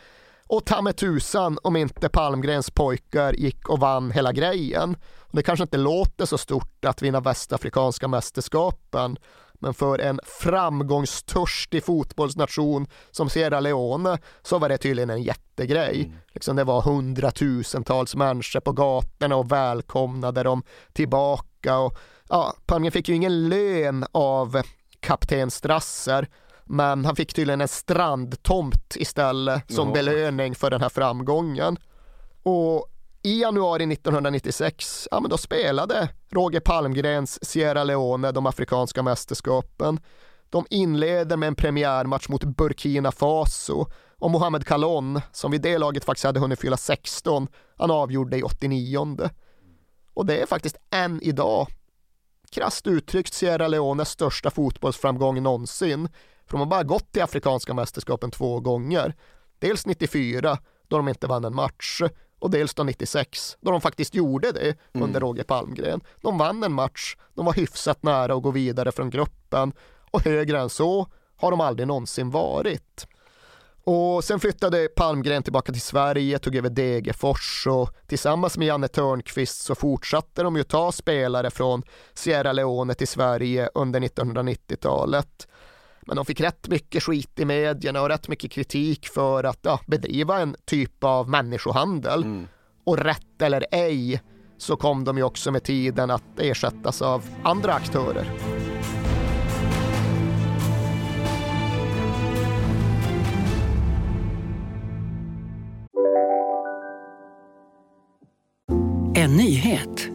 Och ta med tusan om inte Palmgrens pojkar gick och vann hela grejen. Det kanske inte låter så stort att vinna Västafrikanska mästerskapen men för en framgångstörstig fotbollsnation som Sierra Leone så var det tydligen en jättegrej. Mm. Liksom det var hundratusentals människor på gatorna och välkomnade dem tillbaka. Och, ja, Palmgren fick ju ingen lön av kapten Strasser men han fick tydligen en strandtomt istället som Jaha. belöning för den här framgången. Och i januari 1996, ja men då spelade Roger Palmgrens Sierra Leone de afrikanska mästerskapen. De inleder med en premiärmatch mot Burkina Faso och Mohamed Kalon, som vid det laget faktiskt hade hunnit fylla 16, han avgjorde i 89. Och det är faktiskt än idag, krasst uttryckt Sierra Leones största fotbollsframgång någonsin. För de har bara gått till Afrikanska mästerskapen två gånger. Dels 94, då de inte vann en match, och dels då 96 då de faktiskt gjorde det mm. under Roger Palmgren. De vann en match, de var hyfsat nära att gå vidare från gruppen och högre än så har de aldrig någonsin varit. Och sen flyttade Palmgren tillbaka till Sverige, tog över Degerfors och tillsammans med Janne Törnqvist så fortsatte de ju ta spelare från Sierra Leone till Sverige under 1990-talet. Men de fick rätt mycket skit i medierna och rätt mycket kritik för att ja, bedriva en typ av människohandel. Mm. Och rätt eller ej så kom de ju också med tiden att ersättas av andra aktörer. En nyhet.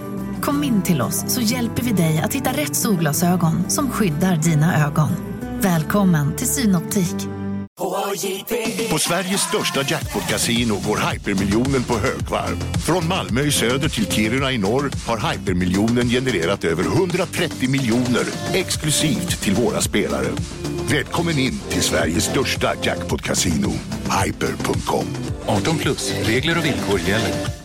Kom in till oss så hjälper vi dig att hitta rätt solglasögon som skyddar dina ögon. Välkommen till Synoptik. På Sveriges största jackpot-kasino går hypermiljonen på högvarv. Från Malmö i söder till Kiruna i norr har hypermiljonen genererat över 130 miljoner exklusivt till våra spelare. Välkommen in till Sveriges största jackpot-kasino, hyper.com. 18 plus, regler och villkor gäller.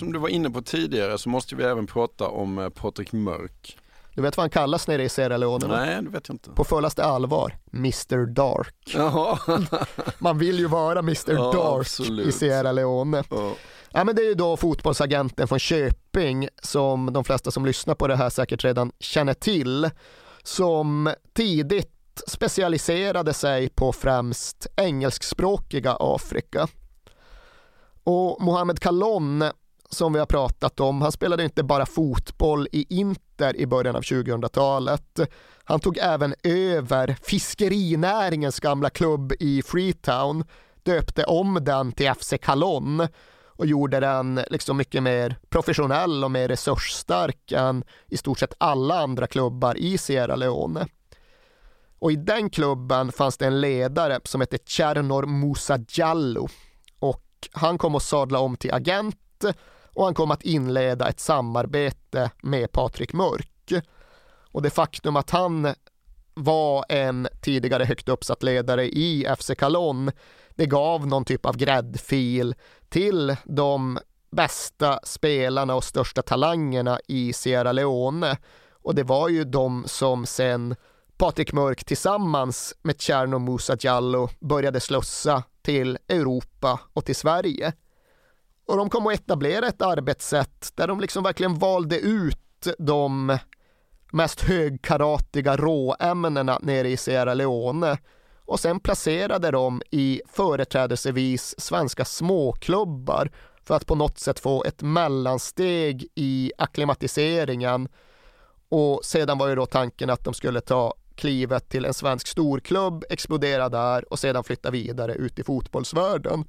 Som du var inne på tidigare så måste vi även prata om eh, Patrik Mörk. Du vet vad han kallas nere i Sierra Leone? Nej, det vet jag inte. På fullaste allvar, Mr Dark. Jaha. Man vill ju vara Mr ja, Dark absolut. i Sierra Leone. Ja. ja. men det är ju då fotbollsagenten från Köping som de flesta som lyssnar på det här säkert redan känner till. Som tidigt specialiserade sig på främst engelskspråkiga Afrika. Och Mohamed Kalon som vi har pratat om, han spelade inte bara fotboll i Inter i början av 2000-talet. Han tog även över fiskerinäringens gamla klubb i Freetown, döpte om den till FC Calon och gjorde den liksom mycket mer professionell och mer resursstark än i stort sett alla andra klubbar i Sierra Leone. Och i den klubben fanns det en ledare som hette Tjernor Musa Jallo och han kom att sadla om till agent och han kom att inleda ett samarbete med Patrik Mörk. Och det faktum att han var en tidigare högt uppsatt ledare i FC Calon, det gav någon typ av gräddfil till de bästa spelarna och största talangerna i Sierra Leone. Och det var ju de som sen Patrik Mörk tillsammans med Tjerno Musa Diallo började slussa till Europa och till Sverige. Och de kom att etablera ett arbetssätt där de liksom verkligen valde ut de mest högkaratiga råämnena nere i Sierra Leone och sen placerade de i företrädelsevis svenska småklubbar för att på något sätt få ett mellansteg i akklimatiseringen och sedan var ju då tanken att de skulle ta klivet till en svensk storklubb, explodera där och sedan flytta vidare ut i fotbollsvärlden.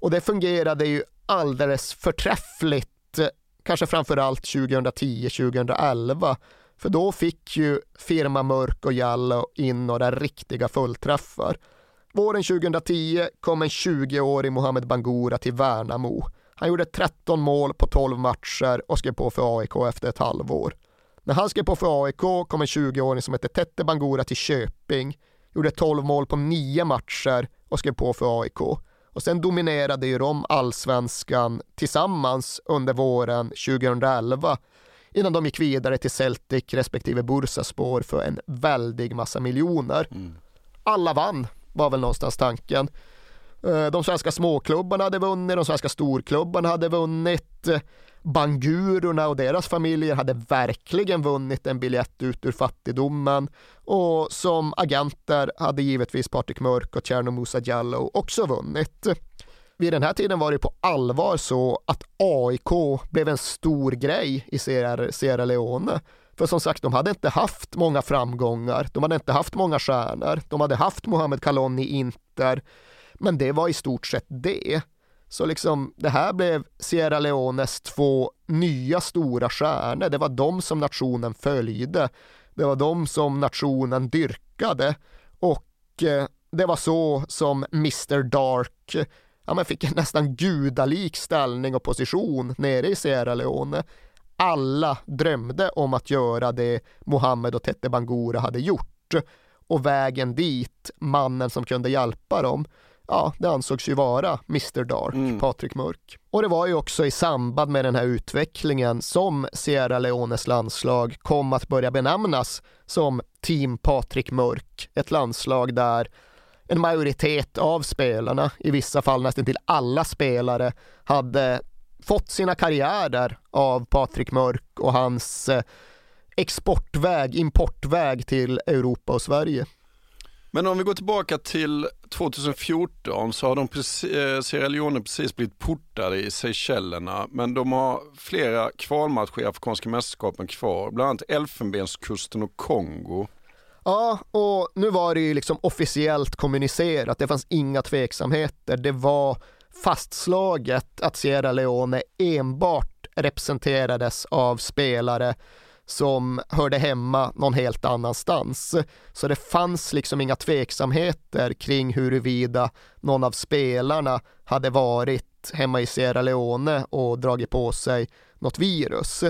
Och det fungerade ju alldeles förträffligt, kanske framförallt 2010-2011 för då fick ju firma Mörk och Jallo in några riktiga fullträffar. Våren 2010 kom en 20-årig Mohamed Bangura till Värnamo. Han gjorde 13 mål på 12 matcher och skrev på för AIK efter ett halvår. När han skrev på för AIK kom en 20-åring som hette Tette Bangura till Köping, gjorde 12 mål på 9 matcher och skrev på för AIK. Och sen dominerade ju de allsvenskan tillsammans under våren 2011 innan de gick vidare till Celtic respektive Bursaspor för en väldig massa miljoner. Mm. Alla vann var väl någonstans tanken. Eh, de svenska småklubbarna hade vunnit, de svenska storklubbarna hade vunnit. Bangurorna och deras familjer hade verkligen vunnit en biljett ut ur fattigdomen och som agenter hade givetvis Patrik Mörk och Tjerno Musa Jallow också vunnit vid den här tiden var det på allvar så att AIK blev en stor grej i Sierra, Leone. För som sagt, de hade inte haft många framgångar, de hade inte haft många stjärnor, de hade haft Mohamed Kalon i Inter, men det var i stort sett det. Så liksom, det här blev Sierra Leones två nya stora stjärnor. Det var de som nationen följde. Det var de som nationen dyrkade. Och eh, det var så som Mr Dark ja, man fick en nästan gudalik ställning och position nere i Sierra Leone. Alla drömde om att göra det Mohammed och Tete Bangura hade gjort och vägen dit, mannen som kunde hjälpa dem, ja, det ansågs ju vara Mr Dark, mm. Patrik Mörk. Och det var ju också i samband med den här utvecklingen som Sierra Leones landslag kom att börja benämnas som Team Patrik Mörk, ett landslag där en majoritet av spelarna, i vissa fall nästan till alla spelare, hade fått sina karriärer av Patrik Mörk och hans eh, exportväg, importväg till Europa och Sverige. Men om vi går tillbaka till 2014 så har de precis, eh, Sierra Leone precis blivit portade i Seychellerna men de har flera kvalmatcher i Afrikanska mästerskapen kvar, bland annat Elfenbenskusten och Kongo. Ja, och nu var det ju liksom officiellt kommunicerat, det fanns inga tveksamheter. Det var fastslaget att Sierra Leone enbart representerades av spelare som hörde hemma någon helt annanstans. Så det fanns liksom inga tveksamheter kring huruvida någon av spelarna hade varit hemma i Sierra Leone och dragit på sig något virus.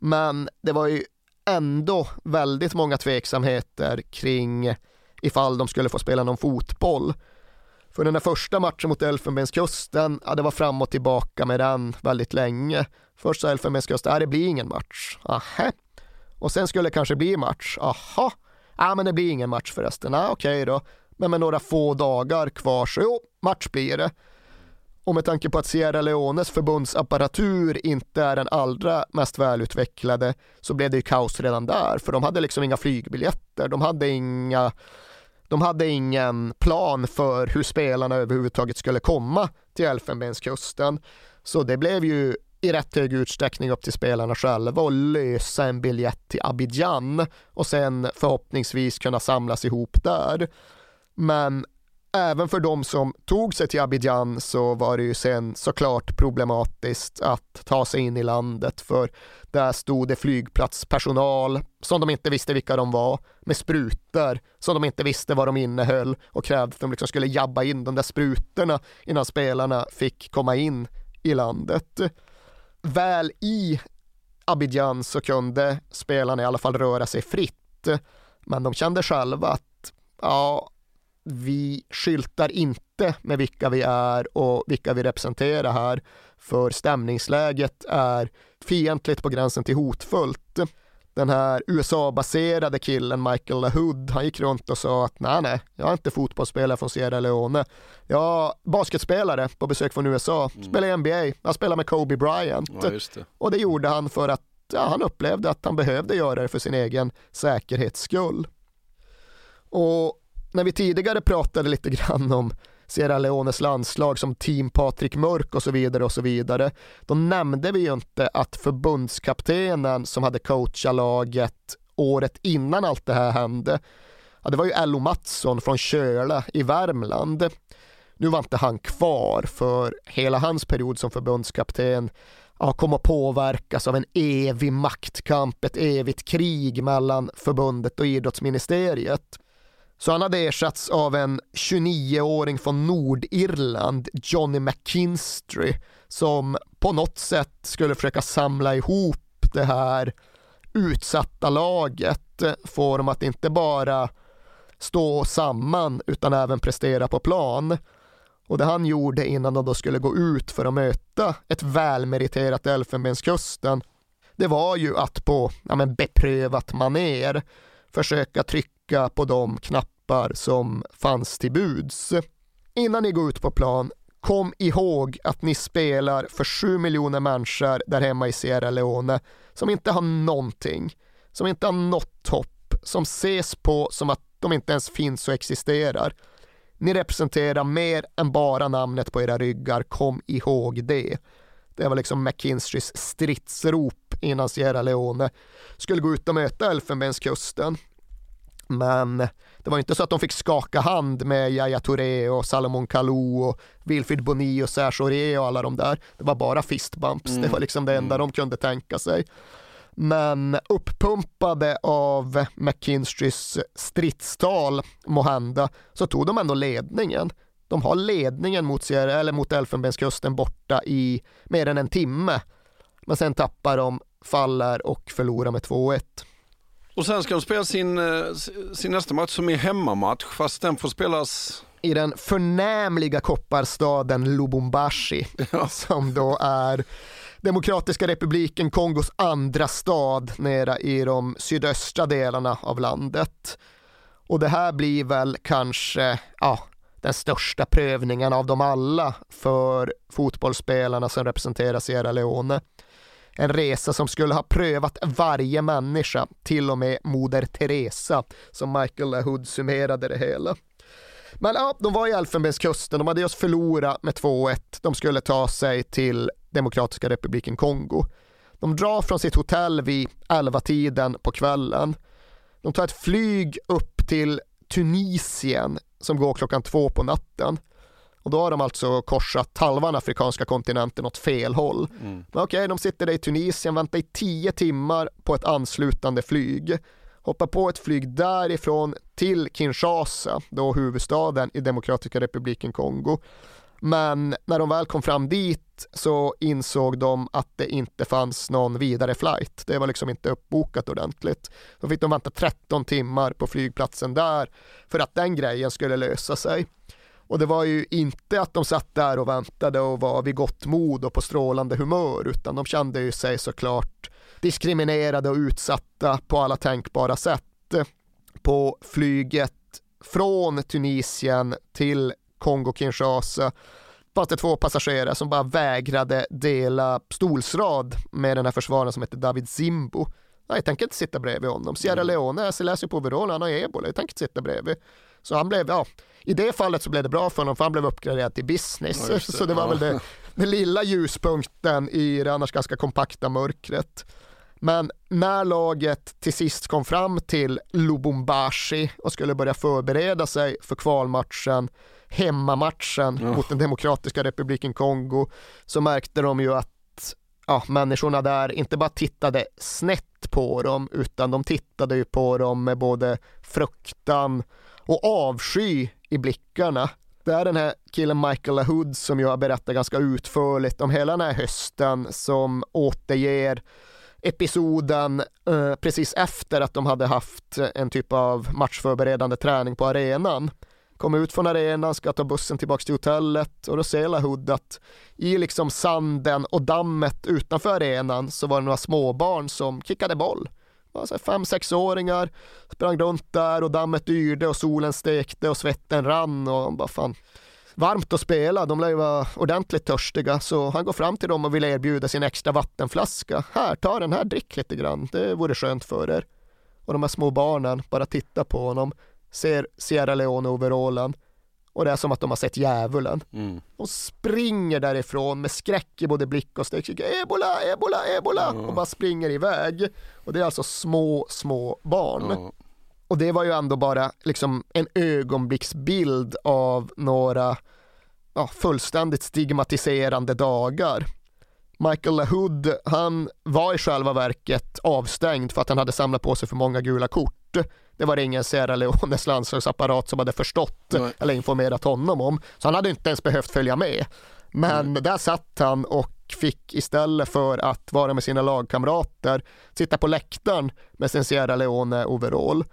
Men det var ju ändå väldigt många tveksamheter kring ifall de skulle få spela någon fotboll. För den där första matchen mot Elfenbenskusten, ja, det var fram och tillbaka med den väldigt länge. Först sa Elfenbenskusten, ja det blir ingen match. Aha. Och sen skulle det kanske bli match. Aha. Ja men det blir ingen match förresten. Ja, okej då. Men med några få dagar kvar så jo, match blir det. Och med tanke på att Sierra Leones förbundsapparatur inte är den allra mest välutvecklade så blev det ju kaos redan där för de hade liksom inga flygbiljetter, de hade inga de hade ingen plan för hur spelarna överhuvudtaget skulle komma till Elfenbenskusten. Så det blev ju i rätt hög utsträckning upp till spelarna själva att lösa en biljett till Abidjan och sen förhoppningsvis kunna samlas ihop där. Men även för de som tog sig till Abidjan så var det ju sen såklart problematiskt att ta sig in i landet för där stod det flygplatspersonal som de inte visste vilka de var med sprutor som de inte visste vad de innehöll och krävde att de liksom skulle jabba in de där sprutorna innan spelarna fick komma in i landet. Väl i Abidjan så kunde spelarna i alla fall röra sig fritt men de kände själva att ja, vi skyltar inte med vilka vi är och vilka vi representerar här, för stämningsläget är fientligt på gränsen till hotfullt. den här USA-baserade killen Michael LaHood, han gick runt och sa att nej, nej, jag är inte fotbollsspelare från Sierra Leone. Jag är basketspelare på besök från USA, Mm. spelar i NBA, jag spelar med Kobe Bryant. Ja, det. Och det gjorde han för att ja, han upplevde att han behövde göra det för sin egen säkerhets skull. Och när vi tidigare pratade lite grann om Sierra Leones landslag som team Patrik Mörk och så vidare och så vidare. Då nämnde vi ju inte att förbundskaptenen som hade coachat laget året innan allt det här hände, ja, det var ju Ello Mattsson från Köla i Värmland. Nu var inte han kvar för hela hans period som förbundskapten ja, kom att påverkas av en evig maktkamp, ett evigt krig mellan förbundet och idrottsministeriet. Så han hade ersatts av en 29-åring från Nordirland, Johnny McKinstry, som på något sätt skulle försöka samla ihop det här utsatta laget få dem att inte bara stå samman utan även prestera på plan. Och det han gjorde innan de då skulle gå ut för att möta ett välmeriterat Elfenbenskusten, det var ju att på ja men, beprövat maner försöka trycka på de knappar som fanns till buds. Innan ni går ut på plan, kom ihåg att ni spelar för sju miljoner människor där hemma i Sierra Leone som inte har någonting, som inte har något hopp, som ses på som att de inte ens finns och existerar. Ni representerar mer än bara namnet på era ryggar, kom ihåg det. Det var liksom McKinstrys stridsrop innan Sierra Leone skulle gå ut och möta Elfenbenskusten. Men det var inte så att de fick skaka hand med Yahya Touré och Salomon Kalou och Wilfried Boni och Serge Aurier och alla de där. Det var bara fistbumps, Mm. det var liksom det enda de kunde tänka sig. Men uppumpade av McKinstreys stridstal måhända så tog de ändå ledningen. De har ledningen mot, Sierra, eller mot Elfenbenskusten borta i mer än en timme. Men sen tappar de, faller och förlorar med 2-1. Och sen ska de spela sin, eh, sin nästa match som är hemmamatch, fast den får spelas i den förnämliga kopparstaden Lubumbashi som då är Demokratiska republiken Kongos andra stad nere i de sydöstra delarna av landet. Och det här blir väl kanske ja, den största prövningen av dem alla för fotbollsspelarna som representerar Sierra Leone. En resa som skulle ha prövat varje människa, till och med Moder Teresa, som Michael LaHood summerade det hela. Men ja, de var i Elfenbenskusten, de hade just förlorat med 2-1. De skulle ta sig till Demokratiska republiken Kongo. De drar från sitt hotell vid 11-tiden på kvällen. De tar ett flyg upp till Tunisien som går klockan två på natten. Och då har de alltså korsat halva den afrikanska kontinenten åt fel håll. Mm. Men okej, de sitter där i Tunisien, väntar i tio timmar på ett anslutande flyg. Hoppar på ett flyg därifrån till Kinshasa, då huvudstaden i Demokratiska republiken Kongo. Men när de väl kom fram dit så insåg de att det inte fanns någon vidare flight. Det var liksom inte uppbokat ordentligt. Då fick de vänta 13 timmar på flygplatsen där för att den grejen skulle lösa sig. Och det var ju inte att de satt där och väntade och var vid gott mod och på strålande humör utan de kände ju sig såklart diskriminerade och utsatta på alla tänkbara sätt. På flyget från Tunisien till Kongo-Kinshasa fanns det två passagerare som bara vägrade dela stolsrad med den här försvararen som heter David Zimbo. Nej, jag tänker inte sitta bredvid honom. Sierra Leone, jag läser på overall, han har ebola, jag tänker inte sitta bredvid. Så han blev, ja, i det fallet så blev det bra för honom för han blev uppgraderad till business. Ja, det. så det var Ja. väl det, den lilla ljuspunkten i det annars ganska kompakta mörkret. Men när laget till sist kom fram till Lubumbashi och skulle börja förbereda sig för kvalmatchen, hemmamatchen Ja. mot den demokratiska republiken Kongo, så märkte de ju att ja, människorna där inte bara tittade snett på dem, utan de tittade ju på dem med både fruktan och avsky i blickarna. Det är den här killen Michael LaHood som jag har berättat ganska utförligt om hela den här hösten som återger episoden eh, precis efter att de hade haft en typ av matchförberedande träning på arenan. Kom ut från arenan, ska ta bussen tillbaka till hotellet och då ser LaHood att i liksom sanden och dammet utanför arenan så var det några småbarn som kickade boll. Alltså fem, sexåringar sprang runt där och dammet yrde och solen stekte och svetten rann och bara fan varmt att spela. De lär ju vara ordentligt törstiga så han går fram till dem och vill erbjuda sin extra vattenflaska. Här, ta den här, drick lite grann. Det vore skönt för er. Och de här små barnen bara tittar på honom, ser Sierra Leone-overallen och det är som att de har sett djävulen. Mm. De springer därifrån med skräck i både blick och steg. Ebola, ebola, ebola! Mm. Och bara springer iväg. Och det är alltså små, små barn. Mm. Och det var ju ändå bara liksom en ögonblicksbild av några ja, fullständigt stigmatiserande dagar. Michael LaHood, han var i själva verket avstängd för att han hade samlat på sig för många gula kort. Det var det ingen Sierra Leones landslagsapparat som hade förstått Nej. eller informerat honom om. Så han hade inte ens behövt följa med. Men där satt han och fick istället för att vara med sina lagkamrater sitta på läktaren med sin Sierra Leone overall.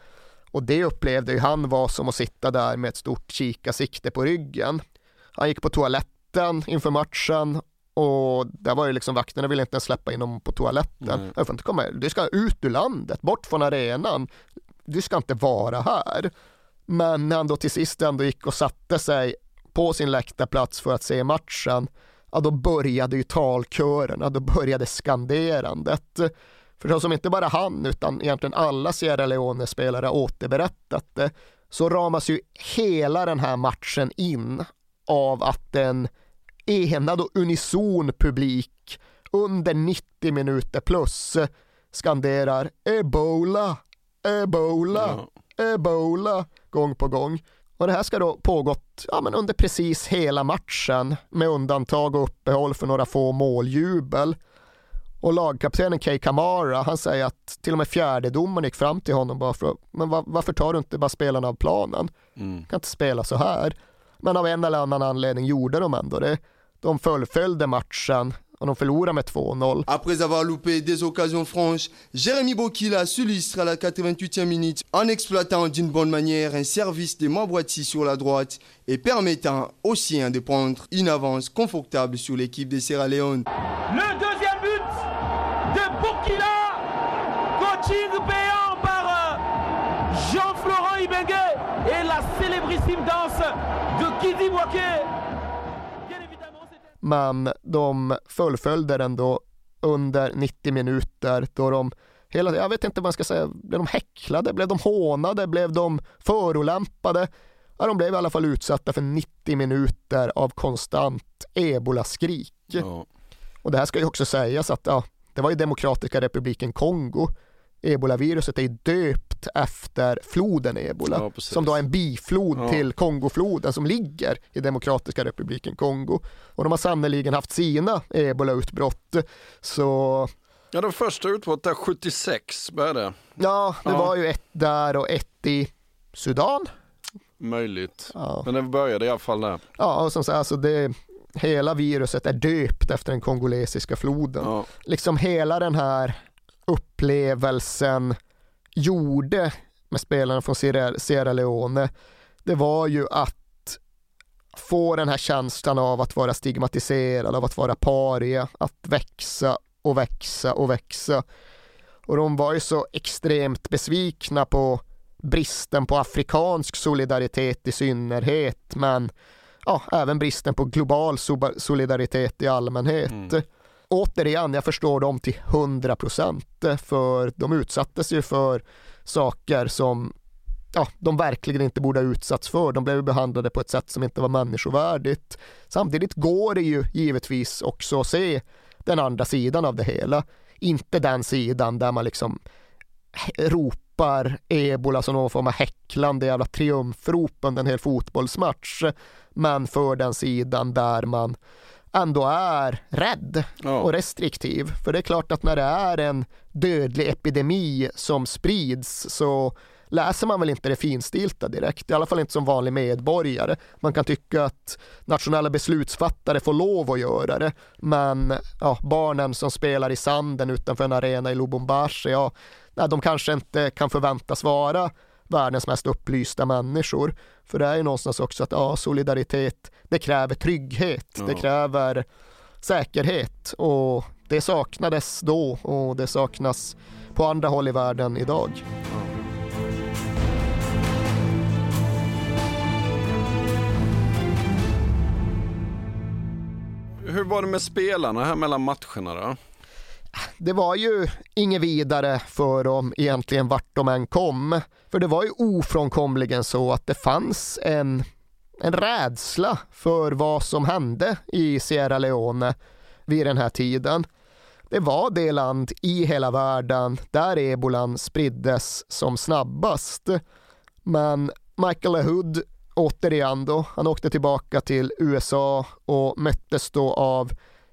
Och det upplevde ju han var som att sitta där med ett stort kikarsikte på ryggen. Han gick på toaletten inför matchen och där var ju liksom vakterna ville inte ens släppa in honom på toaletten. Jag får inte komma, du ska ut ur landet, bort från arenan. Du ska inte vara här. Men när han då till sist ändå gick och satte sig på sin läktarplats för att se matchen, ja då började ju talkörerna, då började skanderandet. För som inte bara han utan egentligen alla Sierra Leone-spelare återberättat det, så ramas ju hela den här matchen in av att en enad och unison publik under 90 minuter plus skanderar ebola, ebola, ebola gång på gång. Och det här ska då pågått ja, men under precis hela matchen med undantag och uppehåll för några få måljubel. Och lagkaptenen Kay Kamara, han säger att till och med fjärdedomaren gick fram till honom bara för men va- varför tar du inte bara spelarna av planen? Mm. kan inte spela så här. Men av en eller annan anledning gjorde de ändå det. De fullföljde matchen och de förlorade med 2-0. Après avoir loupé des occasions franches, Jérémy Bokila s'illustre à la 88e minute en exploitant d'une bonne manière un service de Mabouati sur la droite et permettant aux siens de prendre une avance confortable sur l'équipe de Sierra Leone. Le deuxième but de Bokila. Coaching Men de fullföljde den då under 90 minuter då de hela, jag vet inte vad man ska säga, blev de häcklade, blev de hånade, blev de förolämpade? Ja, de blev i alla fall utsatta för 90 minuter av konstant ebola-skrik. Och det här ska ju också sägas att ja, det var ju Demokratiska republiken Kongo. Ebolaviruset är ju döpt efter floden Ebola, Ja, som då är en biflod Ja. till Kongofloden som ligger i Demokratiska republiken Kongo. Och de har sannoliken haft sina ebolautbrott. Så Ja, det första utbrottet där 76 började. ja, det Ja. var ju ett där och ett i Sudan. Möjligt. Ja. Men det började i alla fall där. Ja, och som sagt, alltså det, hela viruset är döpt efter den kongolesiska floden. Liksom hela den här upplevelsen gjorde med spelarna från Sierra, Sierra Leone, det var ju att få den här känslan av att vara stigmatiserad, av att vara paria, att växa och växa och växa. Och de var ju så extremt besvikna på bristen på afrikansk solidaritet i synnerhet, men ja, även bristen på global solidaritet i allmänhet. Mm. Återigen, jag förstår dem till 100 procent, eh, för de utsattes ju för saker som ja, de verkligen inte borde ha utsatts för. De blev behandlade på ett sätt som inte var människovärdigt. Samtidigt går det ju givetvis också att se den andra sidan av det hela. Inte den sidan där man liksom ropar ebola som någon form av häcklande jävla triumfrop under en hel fotbollsmatch. Men för den sidan där man ändå är rädd och restriktiv. För det är klart att när det är en dödlig epidemi som sprids så läser man väl inte det finstilta direkt, i alla fall inte som vanlig medborgare. Man kan tycka att nationella beslutsfattare får lov att göra det, men ja, barnen som spelar i sanden utanför en arena i Lubumbashi, ja, de kanske inte kan förväntas vara världens mest upplysta människor. För det är ju någonstans också att ja, solidaritet, det kräver trygghet, det Ja. kräver säkerhet och det saknades då och det saknas på andra håll i världen idag. Hur var det med spelarna här mellan matcherna då? Det var ju inget vidare för dem egentligen vart de än kom. För det var ju ofrånkomligen så att det fanns en, en rädsla för vad som hände i Sierra Leone vid den här tiden. Det var det land i hela världen där ebolan spriddes som snabbast. Men Michael Hood återigen då, han åkte tillbaka till USA och möttes då av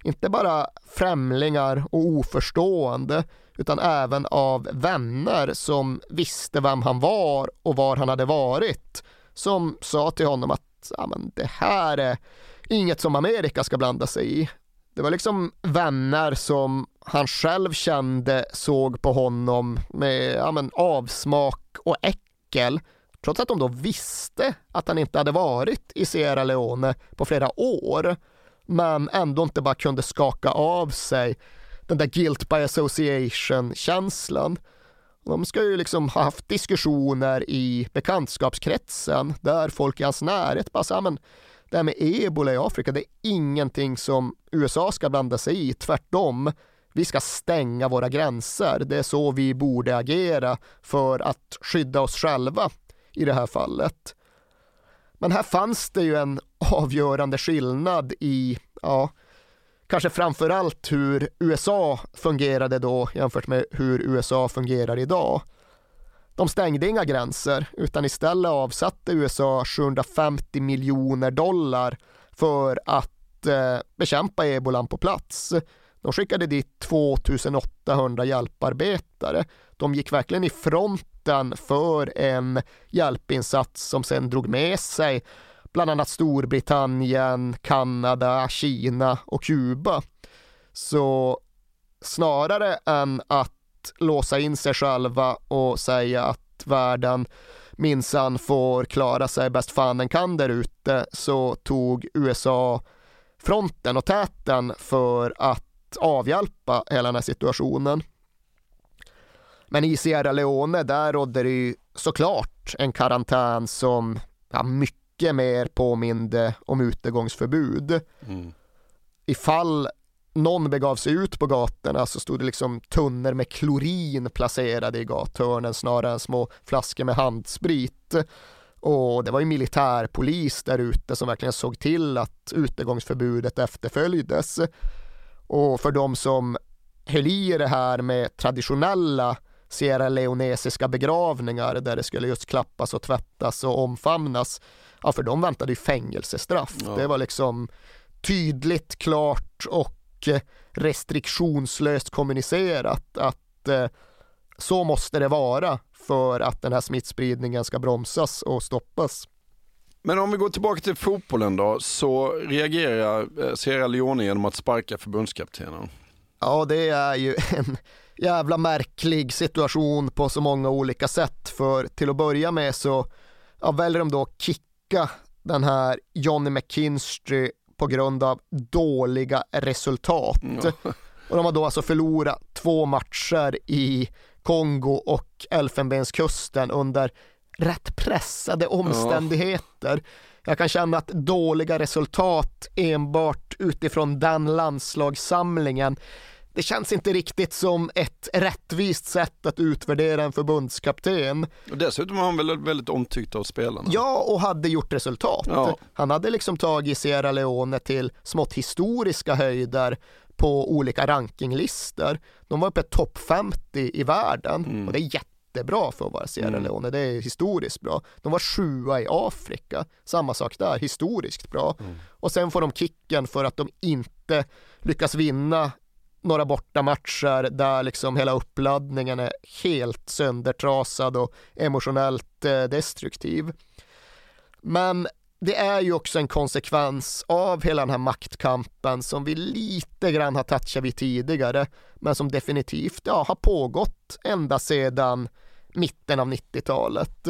inte bara främlingar och oförstående utan även av vänner som visste vem han var och var han hade varit som sa till honom att ja, men det här är inget som Amerika ska blanda sig i. Det var liksom vänner som han själv kände såg på honom med ja, men, avsmak och äckel trots att de då visste att han inte hade varit i Sierra Leone på flera år men ändå inte bara kunde skaka av sig den där guilt by association-känslan. De ska ju liksom ha haft diskussioner i bekantskapskretsen där folk i hans närhet bara sa, men det här med ebola i Afrika, det är ingenting som USA ska blanda sig i, tvärtom. Vi ska stänga våra gränser. Det är så vi borde agera för att skydda oss själva i det här fallet. Men här fanns det ju en avgörande skillnad i, ja, kanske framför allt hur USA fungerade då jämfört med hur USA fungerar idag. De stängde inga gränser utan istället avsatte USA 750 miljoner dollar för att eh, bekämpa ebolan på plats. De skickade dit 2800 hjälparbetare. De gick verkligen i fronten för en hjälpinsats som sen drog med sig bland annat Storbritannien, Kanada, Kina och Kuba. Så snarare än att låsa in sig själva och säga att världen minsann får klara sig bäst fan den kan där ute så tog USA fronten och täten för att avhjälpa hela den här situationen. Men i Sierra Leone där rådde det ju såklart en karantän som ja, mycket mer påminde om utegångsförbud. Mm. Ifall någon begav sig ut på gatorna så stod det liksom tunnor med klorin placerade i gathörnen snarare än små flaskor med handsprit. Och det var ju militärpolis där ute som verkligen såg till att utegångsförbudet efterföljdes. Och för de som höll i det här med traditionella Sierra Leonesiska begravningar där det skulle just klappas och tvättas och omfamnas. Ja, för de väntade ju fängelsestraff. Ja. Det var liksom tydligt, klart och restriktionslöst kommunicerat att eh, så måste det vara för att den här smittspridningen ska bromsas och stoppas. Men om vi går tillbaka till fotbollen då, så reagerar eh, Sierra Leone genom att sparka förbundskaptenen. Ja, det är ju en jävla märklig situation på så många olika sätt. För till att börja med så ja, väljer de då att kicka den här Johnny McKinstry på grund av dåliga resultat. Mm. Och de har då alltså förlorat två matcher i Kongo och Elfenbenskusten under rätt pressade omständigheter. Ja. Jag kan känna att dåliga resultat enbart utifrån den landslagssamlingen det känns inte riktigt som ett rättvist sätt att utvärdera en förbundskapten. Och dessutom var han väl väldigt omtyckt av spelarna? Ja, och hade gjort resultat. Ja. Han hade liksom tagit Sierra Leone till smått historiska höjder på olika rankinglistor. De var uppe topp 50 i världen mm. och det är jättebra för att vara Sierra mm. Leone. Det är historiskt bra. De var sjua i Afrika. Samma sak där, historiskt bra. Mm. Och sen får de kicken för att de inte lyckas vinna några bortamatcher där liksom hela uppladdningen är helt söndertrasad och emotionellt eh, destruktiv. Men det är ju också en konsekvens av hela den här maktkampen som vi lite grann har touchat vid tidigare, men som definitivt ja, har pågått ända sedan mitten av 90-talet.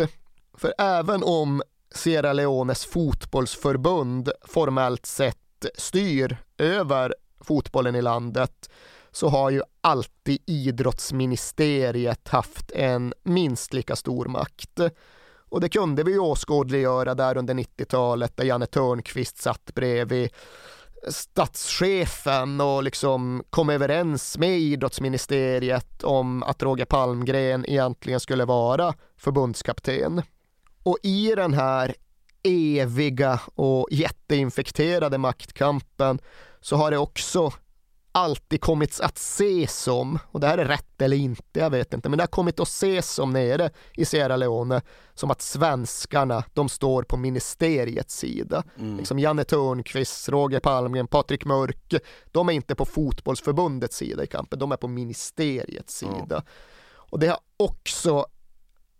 För även om Sierra Leones fotbollsförbund formellt sett styr över fotbollen i landet så har ju alltid idrottsministeriet haft en minst lika stor makt. Och det kunde vi ju åskådliggöra där under 90-talet där Janne Törnqvist satt bredvid statschefen och liksom kom överens med idrottsministeriet om att Roger Palmgren egentligen skulle vara förbundskapten. Och i den här eviga och jätteinfekterade maktkampen så har det också alltid kommit att ses som, och det här är rätt eller inte, jag vet inte, men det har kommit att ses som nere i Sierra Leone som att svenskarna, de står på ministeriets sida. Mm. Liksom Janne Törnqvist, Roger Palmgren, Patrik Mörk, de är inte på fotbollsförbundets sida i kampen, de är på ministeriets sida. Mm. Och det har också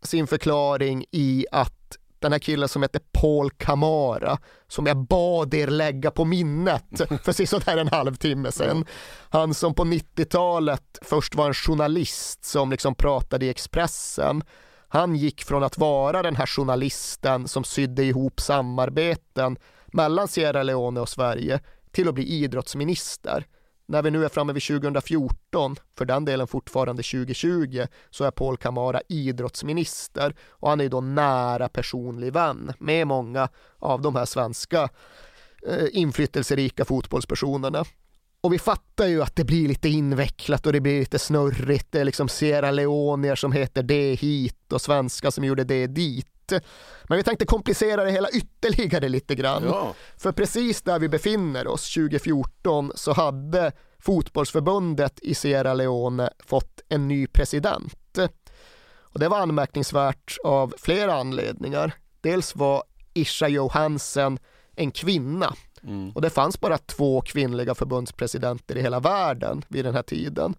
sin förklaring i att den här killen som heter Paul Kamara som jag bad er lägga på minnet för sådär en halvtimme sedan. Han som på 90-talet först var en journalist som liksom pratade i Expressen. Han gick från att vara den här journalisten som sydde ihop samarbeten mellan Sierra Leone och Sverige till att bli idrottsminister när vi nu är framme vid 2014, för den delen fortfarande 2020, så är Paul Kamara idrottsminister och han är då nära personlig vän med många av de här svenska eh, inflytelserika fotbollspersonerna. Och vi fattar ju att det blir lite invecklat och det blir lite snurrigt. Det är liksom Sierra Leonier som heter det hit och svenskar som gjorde det dit. Men vi tänkte komplicera det hela ytterligare lite grann. Ja. För precis där vi befinner oss 2014 så hade fotbollsförbundet i Sierra Leone fått en ny president. Och det var anmärkningsvärt av flera anledningar. Dels var Isha Johansen en kvinna mm. och det fanns bara två kvinnliga förbundspresidenter i hela världen vid den här tiden.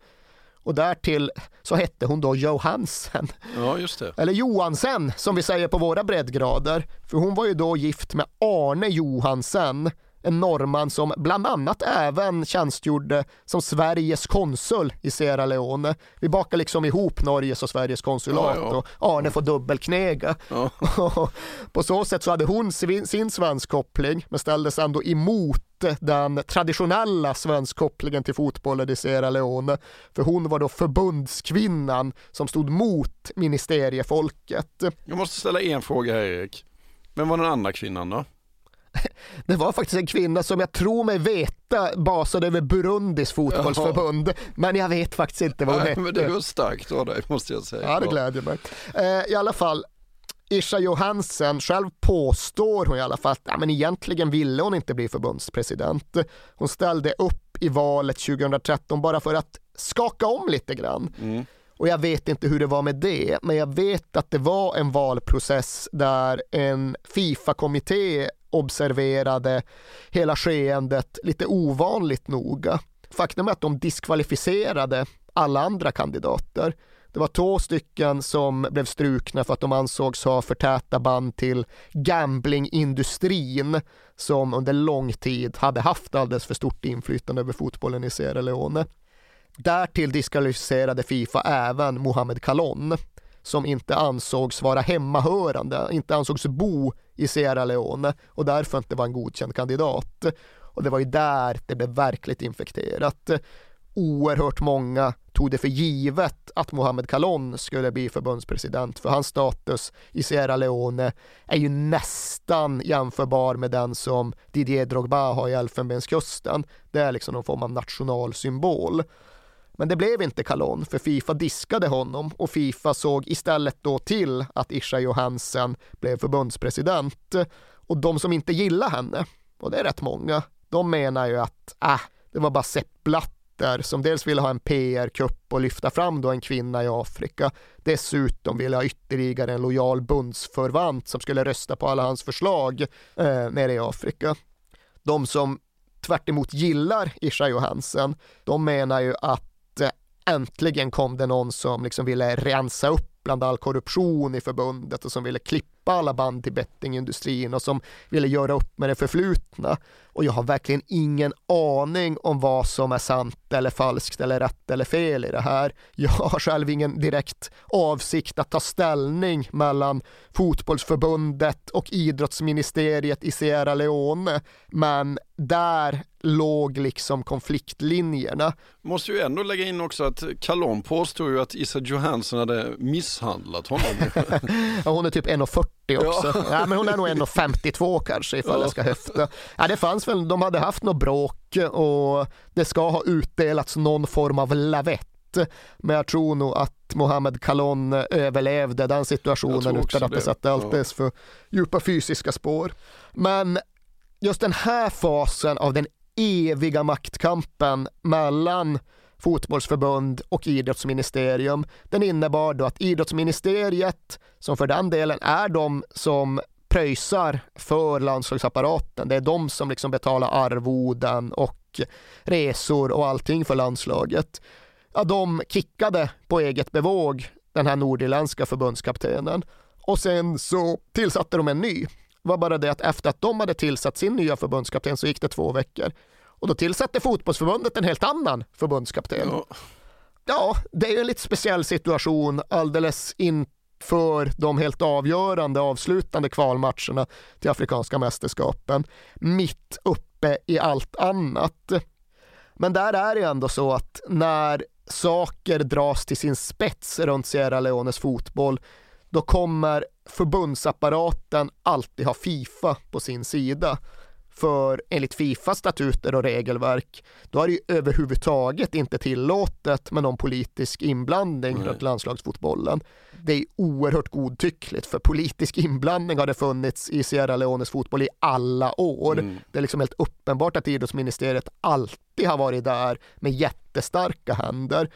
Och därtill så hette hon då Johansen. Ja, just det. Eller Johansen som vi säger på våra breddgrader. För hon var ju då gift med Arne Johansen en norrman som bland annat även tjänstgjorde som Sveriges konsul i Sierra Leone. Vi bakar liksom ihop Norges och Sveriges konsulat ja, ja. och Arne får dubbelknega. Ja. på så sätt så hade hon sin, sin svenskkoppling men ställdes ändå emot den traditionella svenskkopplingen till fotbollen i Sierra Leone. För hon var då förbundskvinnan som stod mot ministeriefolket. Jag måste ställa en fråga här Erik. Vem var den andra kvinnan då? Det var faktiskt en kvinna som jag tror mig veta basade över Burundis fotbollsförbund. Jaha. Men jag vet faktiskt inte vad hon hette. Men det var starkt av dig måste jag säga. Ja, det gläder mig. Eh, I alla fall, Isha Johansen, själv påstår hon i alla fall att ja, men egentligen ville hon inte bli förbundspresident. Hon ställde upp i valet 2013 bara för att skaka om lite grann. Mm. Och jag vet inte hur det var med det, men jag vet att det var en valprocess där en Fifa-kommitté observerade hela skeendet lite ovanligt noga. Faktum är att de diskvalificerade alla andra kandidater. Det var två stycken som blev strukna för att de ansågs ha för täta band till gamblingindustrin som under lång tid hade haft alldeles för stort inflytande över fotbollen i Sierra Leone. Därtill diskvalificerade Fifa även Mohamed Kalon som inte ansågs vara hemmahörande, inte ansågs bo i Sierra Leone och därför inte var en godkänd kandidat. Och det var ju där det blev verkligt infekterat. Oerhört många tog det för givet att Mohamed Kalon skulle bli förbundspresident för hans status i Sierra Leone är ju nästan jämförbar med den som Didier Drogba har i Elfenbenskusten. Det är liksom någon form av nationalsymbol. Men det blev inte Kalon för Fifa diskade honom och Fifa såg istället då till att Isha Johansen blev förbundspresident. Och de som inte gillar henne, och det är rätt många, de menar ju att äh, det var bara sepplat Blatter som dels ville ha en PR-kupp och lyfta fram då en kvinna i Afrika. Dessutom ville ha ytterligare en lojal bundsförvant som skulle rösta på alla hans förslag eh, nere i Afrika. De som tvärt gillar Isha Johansen, de menar ju att eh, äntligen kom det någon som liksom ville rensa upp bland all korruption i förbundet och som ville klippa alla band till bettingindustrin och som ville göra upp med det förflutna. Och jag har verkligen ingen aning om vad som är sant eller falskt eller rätt eller fel i det här. Jag har själv ingen direkt avsikt att ta ställning mellan fotbollsförbundet och idrottsministeriet i Sierra Leone, men där låg liksom konfliktlinjerna. Måste ju ändå lägga in också att Kalon påstår ju att Issa Johansson hade misshandlat honom. hon är typ 1,40 också. Ja. ja. men hon är nog 1,52 kanske ifall ja. jag ska höfta. Ja, det fanns väl, de hade haft något bråk och det ska ha utdelats någon form av lavett. Men jag tror nog att Mohamed Kalon överlevde den situationen utan att det, satte alldeles för djupa fysiska spår. Men just den här fasen av den eviga maktkampen mellan fotbollsförbund och idrottsministerium. Den innebar då att idrottsministeriet, som för den delen är de som pröjsar för landslagsapparaten, det är de som liksom betalar arvoden och resor och allting för landslaget. Ja, de kickade på eget bevåg den här nordirländska förbundskaptenen och sen så tillsatte de en ny var bara det att efter att de hade tillsatt sin nya förbundskapten så gick det två veckor. Och då tillsatte fotbollsförbundet en helt annan förbundskapten. Ja, ja det är ju en lite speciell situation alldeles inför de helt avgörande avslutande kvalmatcherna till Afrikanska mästerskapen. Mitt uppe i allt annat. Men där är det ändå så att när saker dras till sin spets runt Sierra Leones fotboll då kommer förbundsapparaten alltid ha Fifa på sin sida. För enligt Fifas statuter och regelverk, då är det ju överhuvudtaget inte tillåtet med någon politisk inblandning Nej. runt landslagsfotbollen. Det är oerhört godtyckligt, för politisk inblandning har det funnits i Sierra Leones fotboll i alla år. Mm. Det är liksom helt uppenbart att idrottsministeriet alltid har varit där med jättestarka händer.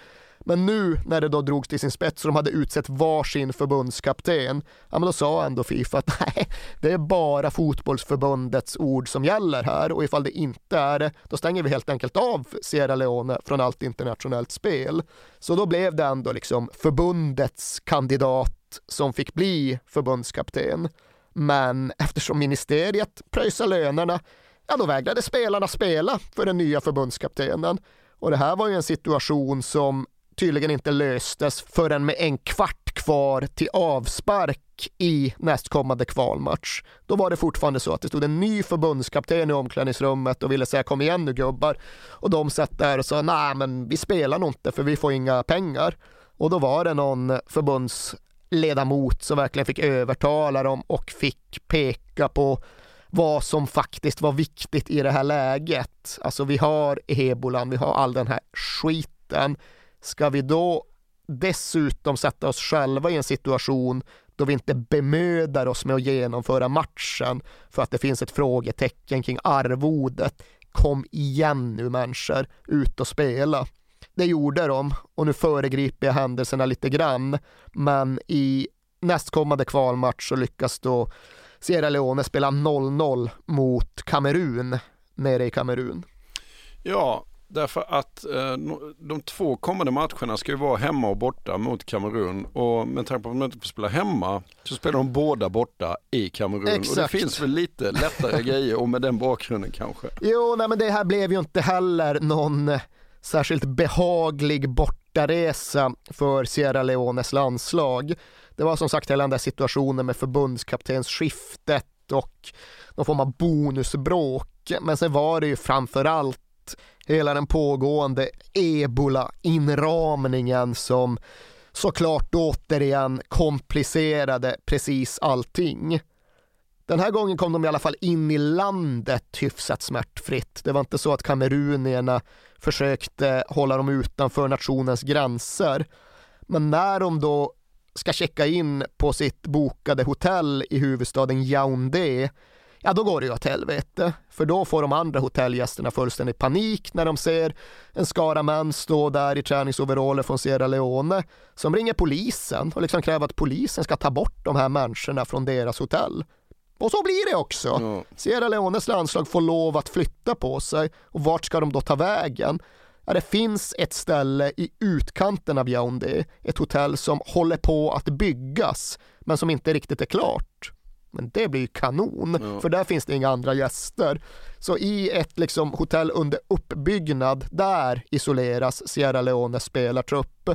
Men nu när det då drogs till sin spets och de hade utsett varsin förbundskapten, ja men då sa ändå Fifa att nej, det är bara fotbollsförbundets ord som gäller här och ifall det inte är det, då stänger vi helt enkelt av Sierra Leone från allt internationellt spel. Så då blev det ändå liksom förbundets kandidat som fick bli förbundskapten. Men eftersom ministeriet pröjsade lönerna, ja då vägrade spelarna spela för den nya förbundskaptenen. Och det här var ju en situation som tydligen inte löstes förrän med en kvart kvar till avspark i nästkommande kvalmatch. Då var det fortfarande så att det stod en ny förbundskapten i omklädningsrummet och ville säga kom igen nu gubbar. Och de satt där och sa nej men vi spelar nog inte för vi får inga pengar. Och då var det någon förbundsledamot som verkligen fick övertala dem och fick peka på vad som faktiskt var viktigt i det här läget. Alltså vi har ebolan, vi har all den här skiten Ska vi då dessutom sätta oss själva i en situation då vi inte bemödar oss med att genomföra matchen för att det finns ett frågetecken kring arvodet. Kom igen nu människor, ut och spela. Det gjorde de och nu föregriper jag händelserna lite grann. Men i nästkommande kvalmatch så lyckas då Sierra Leone spela 0-0 mot Kamerun nere i Kamerun. Ja, Därför att eh, de två kommande matcherna ska ju vara hemma och borta mot Kamerun. Och med tanke på att de inte får spela hemma så spelar de båda borta i Kamerun. Exakt. Och det finns väl lite lättare grejer och med den bakgrunden kanske. Jo, nej men det här blev ju inte heller någon särskilt behaglig bortaresa för Sierra Leones landslag. Det var som sagt hela den där situationen med förbundskaptensskiftet och någon form av bonusbråk. Men sen var det ju framförallt hela den pågående ebola-inramningen som såklart återigen komplicerade precis allting. Den här gången kom de i alla fall in i landet hyfsat smärtfritt. Det var inte så att kamerunierna försökte hålla dem utanför nationens gränser. Men när de då ska checka in på sitt bokade hotell i huvudstaden Yaoundé ja då går det ju åt helvete. För då får de andra hotellgästerna fullständig panik när de ser en skara män stå där i träningsoveraller från Sierra Leone som ringer polisen och liksom kräver att polisen ska ta bort de här människorna från deras hotell. Och så blir det också. Mm. Sierra Leones landslag får lov att flytta på sig och vart ska de då ta vägen? Ja, det finns ett ställe i utkanten av Yaoundé, ett hotell som håller på att byggas men som inte riktigt är klart. Men det blir ju kanon, ja. för där finns det inga andra gäster. Så i ett liksom hotell under uppbyggnad, där isoleras Sierra Leones spelartrupp.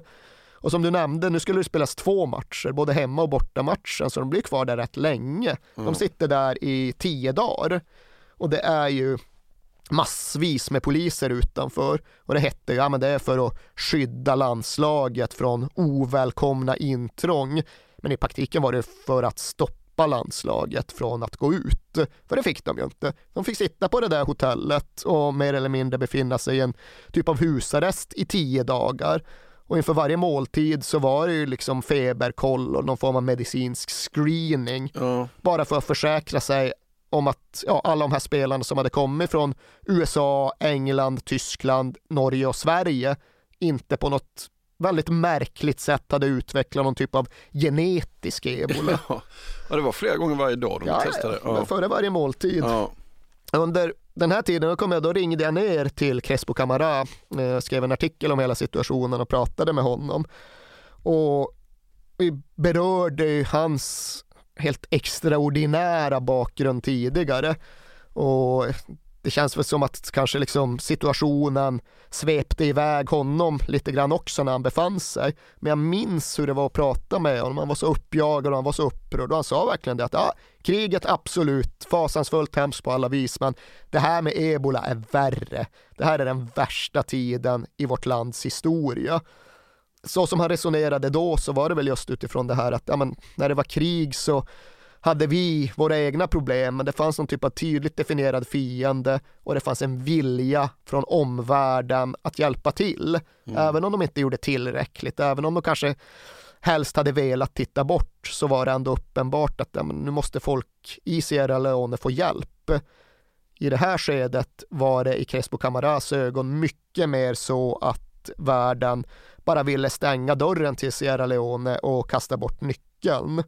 Och som du nämnde, nu skulle det spelas två matcher, både hemma och bortamatchen, så de blir kvar där rätt länge. Mm. De sitter där i tio dagar. Och det är ju massvis med poliser utanför och det hette ja men det är för att skydda landslaget från ovälkomna intrång. Men i praktiken var det för att stoppa landslaget från att gå ut. För det fick de ju inte. De fick sitta på det där hotellet och mer eller mindre befinna sig i en typ av husarrest i tio dagar. Och inför varje måltid så var det ju liksom feberkoll och någon form av medicinsk screening. Ja. Bara för att försäkra sig om att ja, alla de här spelarna som hade kommit från USA, England, Tyskland, Norge och Sverige inte på något väldigt märkligt sätt hade utvecklat någon typ av genetisk ebola. Ja, det var flera gånger varje dag de ja, testade. Ja. Före varje måltid. Ja. Under den här tiden kom jag, då ringde jag ner till Crespo Camara, eh, skrev en artikel om hela situationen och pratade med honom. Och vi berörde hans helt extraordinära bakgrund tidigare. Och det känns väl som att kanske liksom situationen svepte iväg honom lite grann också när han befann sig. Men jag minns hur det var att prata med honom. Han var så uppjagad och han var så upprörd och han sa verkligen det att ja, kriget absolut fasansfullt hemskt på alla vis men det här med ebola är värre. Det här är den värsta tiden i vårt lands historia så som han resonerade då så var det väl just utifrån det här att ja, men, när det var krig så hade vi våra egna problem, men det fanns någon typ av tydligt definierad fiende och det fanns en vilja från omvärlden att hjälpa till. Mm. Även om de inte gjorde tillräckligt, även om de kanske helst hade velat titta bort så var det ändå uppenbart att ja, nu måste folk i Sierra Leone få hjälp. I det här skedet var det i Crespo Camaras ögon mycket mer så att världen bara ville stänga dörren till Sierra Leone och kasta bort nyckeln.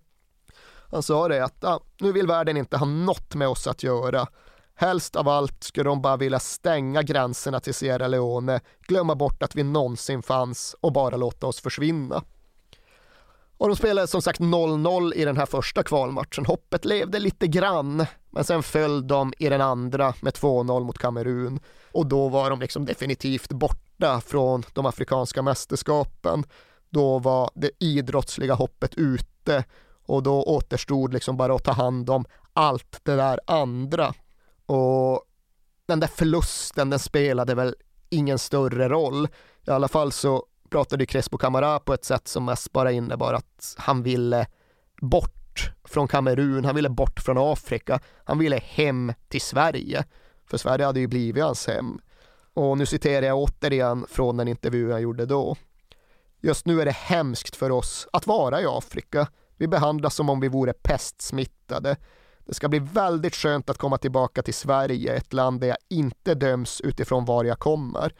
Han sa det att ah, nu vill världen inte ha något med oss att göra. Helst av allt skulle de bara vilja stänga gränserna till Sierra Leone, glömma bort att vi någonsin fanns och bara låta oss försvinna. Och de spelade som sagt 0-0 i den här första kvalmatchen. Hoppet levde lite grann, men sen föll de i den andra med 2-0 mot Kamerun. Och då var de liksom definitivt borta från de afrikanska mästerskapen. Då var det idrottsliga hoppet ute och då återstod liksom bara att ta hand om allt det där andra. Och den där förlusten, den spelade väl ingen större roll. I alla fall så pratade Crespo Camara på ett sätt som mest bara innebar att han ville bort från Kamerun, han ville bort från Afrika, han ville hem till Sverige. För Sverige hade ju blivit hans hem. Och nu citerar jag återigen från den intervju han gjorde då. Just nu är det hemskt för oss att vara i Afrika. Vi behandlas som om vi vore pestsmittade. Det ska bli väldigt skönt att komma tillbaka till Sverige, ett land där jag inte döms utifrån var jag kommer.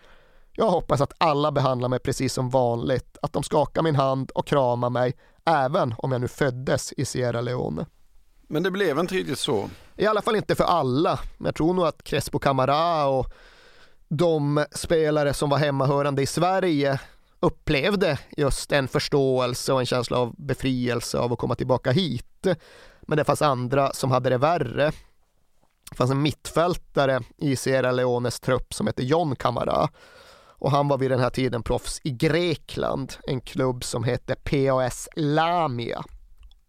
Jag hoppas att alla behandlar mig precis som vanligt, att de skakar min hand och kramar mig, även om jag nu föddes i Sierra Leone. Men det blev inte riktigt så? I alla fall inte för alla. Men jag tror nog att Crespo Camara och de spelare som var hemmahörande i Sverige upplevde just en förståelse och en känsla av befrielse av att komma tillbaka hit. Men det fanns andra som hade det värre. Det fanns en mittfältare i Sierra Leones trupp som hette John Camara och han var vid den här tiden proffs i Grekland, en klubb som hette PAS Lamia.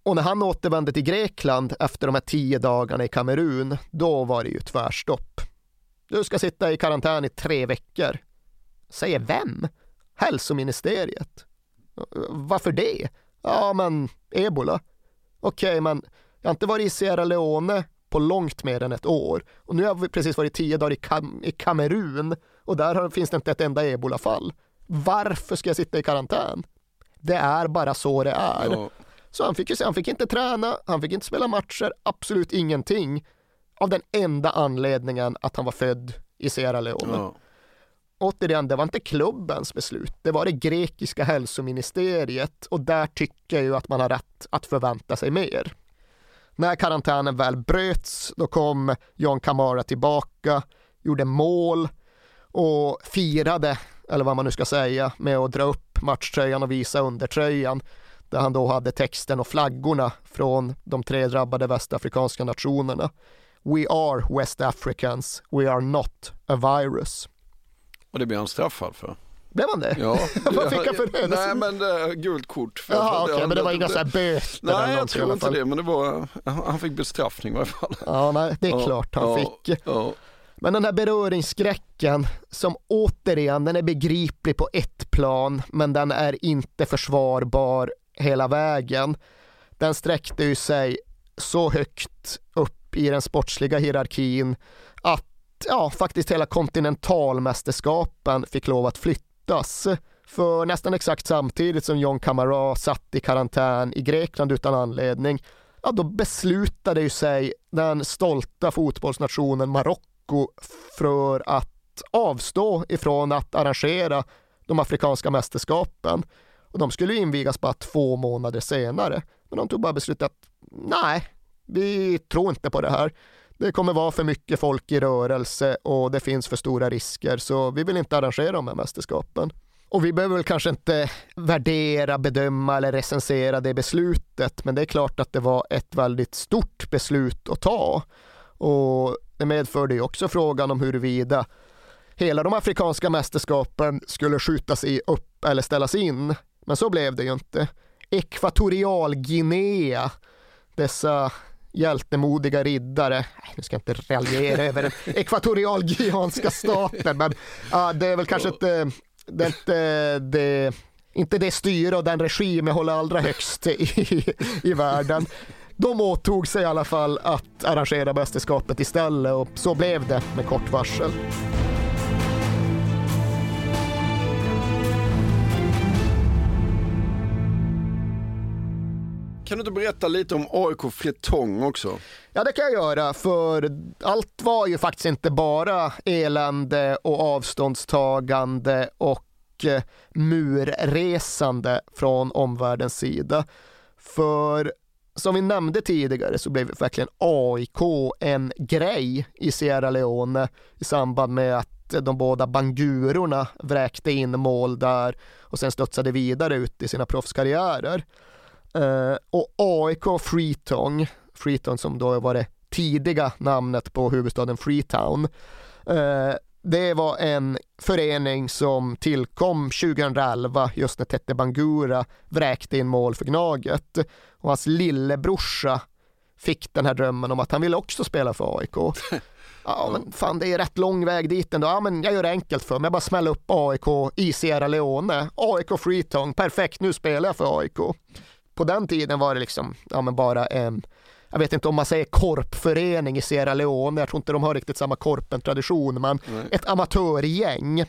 Och när han återvände till Grekland efter de här tio dagarna i Kamerun, då var det ju tvärstopp. Du ska sitta i karantän i tre veckor. Säger vem? Hälsoministeriet. Varför det? Ja, men ebola. Okej, okay, men jag har inte varit i Sierra Leone på långt mer än ett år. Och nu har vi precis varit tio dagar i, Kam i Kamerun och där finns det inte ett enda ebolafall. Varför ska jag sitta i karantän? Det är bara så det är. Ja. Så han fick, han fick inte träna, han fick inte spela matcher, absolut ingenting. Av den enda anledningen att han var född i Sierra Leone. Ja. Återigen, det var inte klubbens beslut, det var det grekiska hälsoministeriet och där tycker jag ju att man har rätt att förvänta sig mer. När karantänen väl bröts, då kom John Kamara tillbaka, gjorde mål och firade, eller vad man nu ska säga, med att dra upp matchtröjan och visa undertröjan. där han då hade texten och flaggorna från de tre drabbade västafrikanska nationerna. We are West Africans, we are not a virus. Och det blev han straffad för. Blev han det? Ja. Vad fick han för det? Nej men uh, gult kort. För Jaha, okej, men det var inga så här böter? Nej, jag tror inte det, men det var, han fick bestraffning i alla fall. Ja, nej, det är Ja, klart han ja, fick. Ja. Men den här beröringsskräcken som återigen, den är begriplig på ett plan, men den är inte försvarbar hela vägen. Den sträckte ju sig så högt upp i den sportsliga hierarkin ja, faktiskt hela kontinentalmästerskapen fick lov att flyttas. För nästan exakt samtidigt som John Camara satt i karantän i Grekland utan anledning, ja då beslutade ju sig den stolta fotbollsnationen Marocko för att avstå ifrån att arrangera de afrikanska mästerskapen. Och de skulle invigas bara två månader senare. Men de tog bara beslutet att nej, vi tror inte på det här. Det kommer vara för mycket folk i rörelse och det finns för stora risker så vi vill inte arrangera de här mästerskapen. Och vi behöver väl kanske inte värdera, bedöma eller recensera det beslutet men det är klart att det var ett väldigt stort beslut att ta. Och det medförde ju också frågan om huruvida hela de afrikanska mästerskapen skulle skjutas i upp eller ställas in. Men så blev det ju inte. Ekvatorialguinea, dessa hjältemodiga riddare, nu ska jag inte raljera över den ekvatorialguineanska staten, men uh, det är väl kanske inte eh, det, inte eh, det, inte det styre och den regim jag håller allra högst i, i världen. De åtog sig i alla fall att arrangera mästerskapet istället och så blev det med kort varsel. Kan du inte berätta lite om AIK Fretong också? Ja, det kan jag göra, för allt var ju faktiskt inte bara elände och avståndstagande och eh, murresande från omvärldens sida. För som vi nämnde tidigare så blev verkligen AIK en grej i Sierra Leone i samband med att de båda Bangurorna vräkte in mål där och sen studsade vidare ut i sina proffskarriärer. Eh, och AIK Freetown, Freetown som då var det tidiga namnet på huvudstaden Freetown, eh, det var en förening som tillkom 2011 just när Tete Bangura vräkte in mål för Gnaget. Och hans lillebrorsa fick den här drömmen om att han ville också spela för AIK. Ja men fan det är rätt lång väg dit ändå. Ja men jag gör det enkelt för mig. Jag bara smäller upp AIK i Sierra Leone. AIK Freetown, perfekt nu spelar jag för AIK. På den tiden var det liksom, ja men bara en jag vet inte om man säger korpförening i Sierra Leone, jag tror inte de har riktigt samma korpen-tradition, men Nej. ett amatörgäng.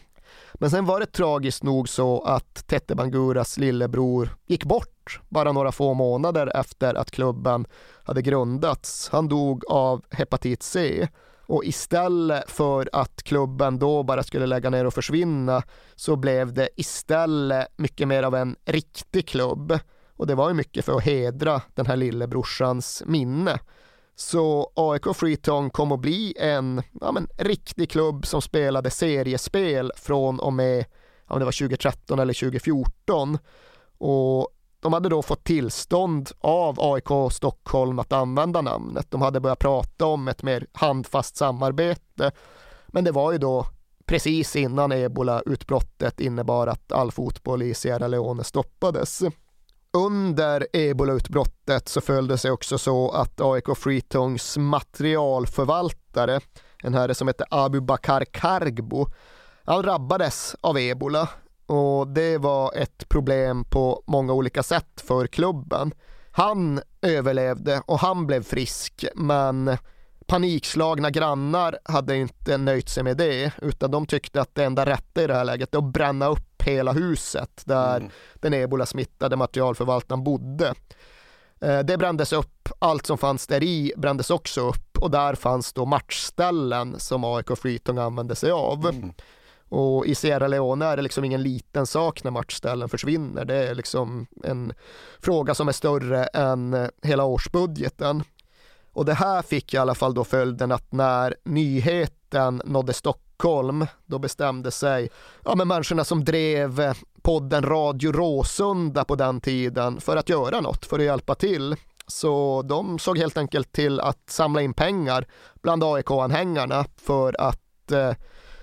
Men sen var det tragiskt nog så att Tete Banguras lillebror gick bort bara några få månader efter att klubben hade grundats. Han dog av hepatit C och istället för att klubben då bara skulle lägga ner och försvinna så blev det istället mycket mer av en riktig klubb. Och det var ju mycket för att hedra den här lillebrorsans minne. Så AIK Freetown kom att bli en ja, men, riktig klubb som spelade seriespel från och med ja, det var 2013 eller 2014. Och de hade då fått tillstånd av AIK Stockholm att använda namnet. De hade börjat prata om ett mer handfast samarbete. Men det var ju då precis innan ebola-utbrottet innebar att all fotboll i Sierra Leone stoppades. Under ebolautbrottet så föll det sig också så att AIK Freetongs materialförvaltare, en herre som hette Abu Bakar Kargbo, han drabbades av ebola och det var ett problem på många olika sätt för klubben. Han överlevde och han blev frisk men panikslagna grannar hade inte nöjt sig med det utan de tyckte att det enda rätta i det här läget är att bränna upp hela huset där Mm. den ebola-smittade materialförvaltaren bodde. Eh, Det brändes upp, allt som fanns där i brändes också upp och där fanns då matchställen som AIK Freetown använde sig av. Och i Sierra Leone är det liksom ingen liten sak när matchställen försvinner. Det är liksom en fråga som är större än eh, hela årsbudgeten. Och det här fick i alla fall då följden att när nyheten den nådde Stockholm, då bestämde sig ja, men människorna som drev eh, podden Radio Råsunda på den tiden för att göra något, för att hjälpa till. Så de såg helt enkelt till att samla in pengar bland AIK-anhängarna för att eh,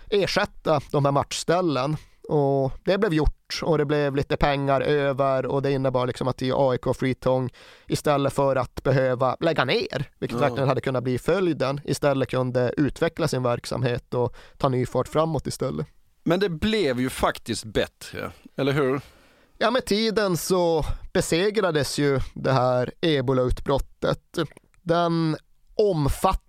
ersätta de här matchställen. Och det blev gjort och det blev lite pengar över och det innebar liksom att i AIK Freetong istället för att behöva lägga ner, vilket ja. verkligen hade kunnat bli följden, istället kunde utveckla sin verksamhet och ta ny fart framåt istället. Men det blev ju faktiskt bättre, eller hur? Ja, med tiden så besegrades ju det här ebolautbrottet. Den omfattande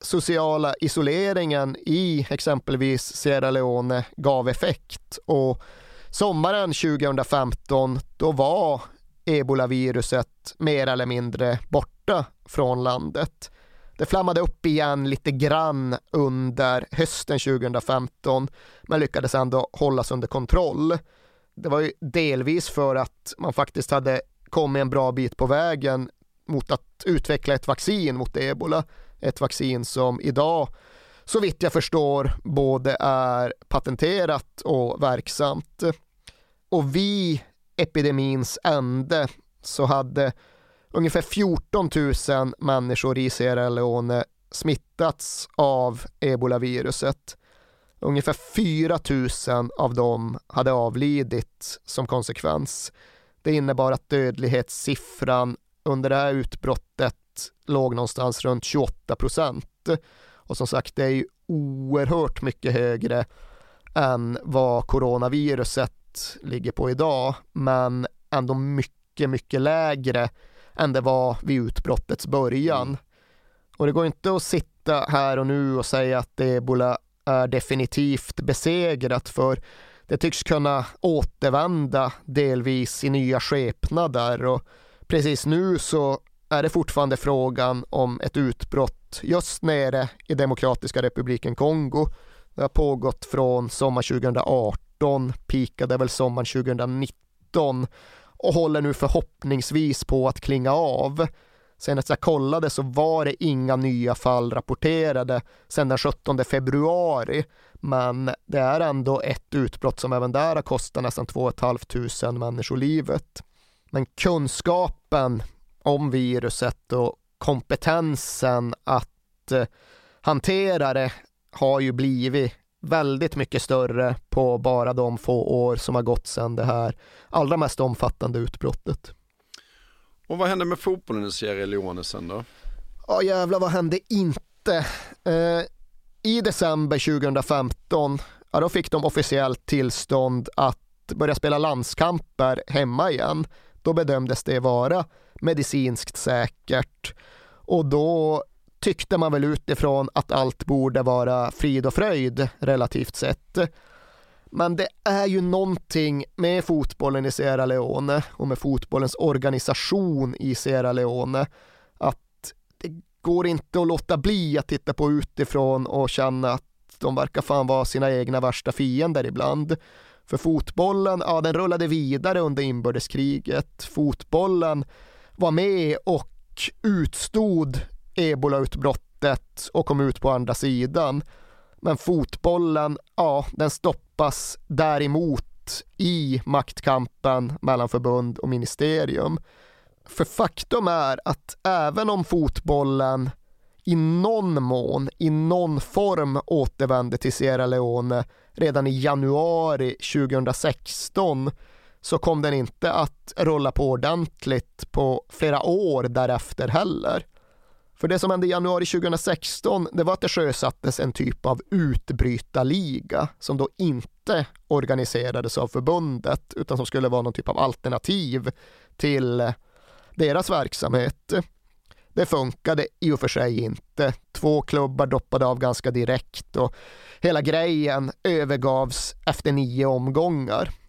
sociala isoleringen i exempelvis Sierra Leone gav effekt och sommaren 2015 då var ebolaviruset mer eller mindre borta från landet. Det flammade upp igen lite grann under hösten 2015 men lyckades ändå hållas under kontroll. Det var ju delvis för att man faktiskt hade kommit en bra bit på vägen mot att utveckla ett vaccin mot ebola. Ett vaccin som idag, så vitt jag förstår, både är patenterat och verksamt. Och vid epidemins ände så hade ungefär 14 000 människor i Sierra Leone smittats av ebolaviruset. Ungefär 4 000 av dem hade avlidit som konsekvens. Det innebar att dödlighetssiffran under det här utbrottet låg någonstans runt 28 procent. Och som sagt, det är ju oerhört mycket högre än vad coronaviruset ligger på idag, men ändå mycket, mycket lägre än det var vid utbrottets början. Mm. Och det går inte att sitta här och nu och säga att ebola är definitivt besegrat för det tycks kunna återvända delvis i nya skepnader och precis nu så är det fortfarande frågan om ett utbrott just nere i Demokratiska republiken Kongo. Det har pågått från sommar 2018, pikade väl sommaren 2019 och håller nu förhoppningsvis på att klinga av. Senast jag kollade så var det inga nya fall rapporterade sedan den 17 februari. Men det är ändå ett utbrott som även där har kostat nästan 2 500 människor livet. Men kunskapen om viruset och kompetensen att eh, hantera det har ju blivit väldigt mycket större på bara de få år som har gått sedan det här allra mest omfattande utbrottet. Och vad hände med fotbollen i Sierra Leone sen då? Ja jävlar vad hände inte? Eh, I december 2015, ja, då fick de officiellt tillstånd att börja spela landskamper hemma igen. Då bedömdes det vara medicinskt säkert och då tyckte man väl utifrån att allt borde vara frid och fröjd relativt sett. Men det är ju någonting med fotbollen i Sierra Leone och med fotbollens organisation i Sierra Leone att det går inte att låta bli att titta på utifrån och känna att de verkar fan vara sina egna värsta fiender ibland. För fotbollen, ja den rullade vidare under inbördeskriget. Fotbollen var med och utstod ebolautbrottet och kom ut på andra sidan. Men fotbollen, ja, den stoppas däremot i maktkampen mellan förbund och ministerium. För faktum är att även om fotbollen i någon mån, i någon form återvände till Sierra Leone redan i januari 2016 så kom den inte att rulla på ordentligt på flera år därefter heller. För det som hände i januari 2016, det var att det sjösattes en typ av utbrytarliga som då inte organiserades av förbundet utan som skulle vara någon typ av alternativ till deras verksamhet. Det funkade i och för sig inte. Två klubbar doppade av ganska direkt och hela grejen övergavs efter nio omgångar.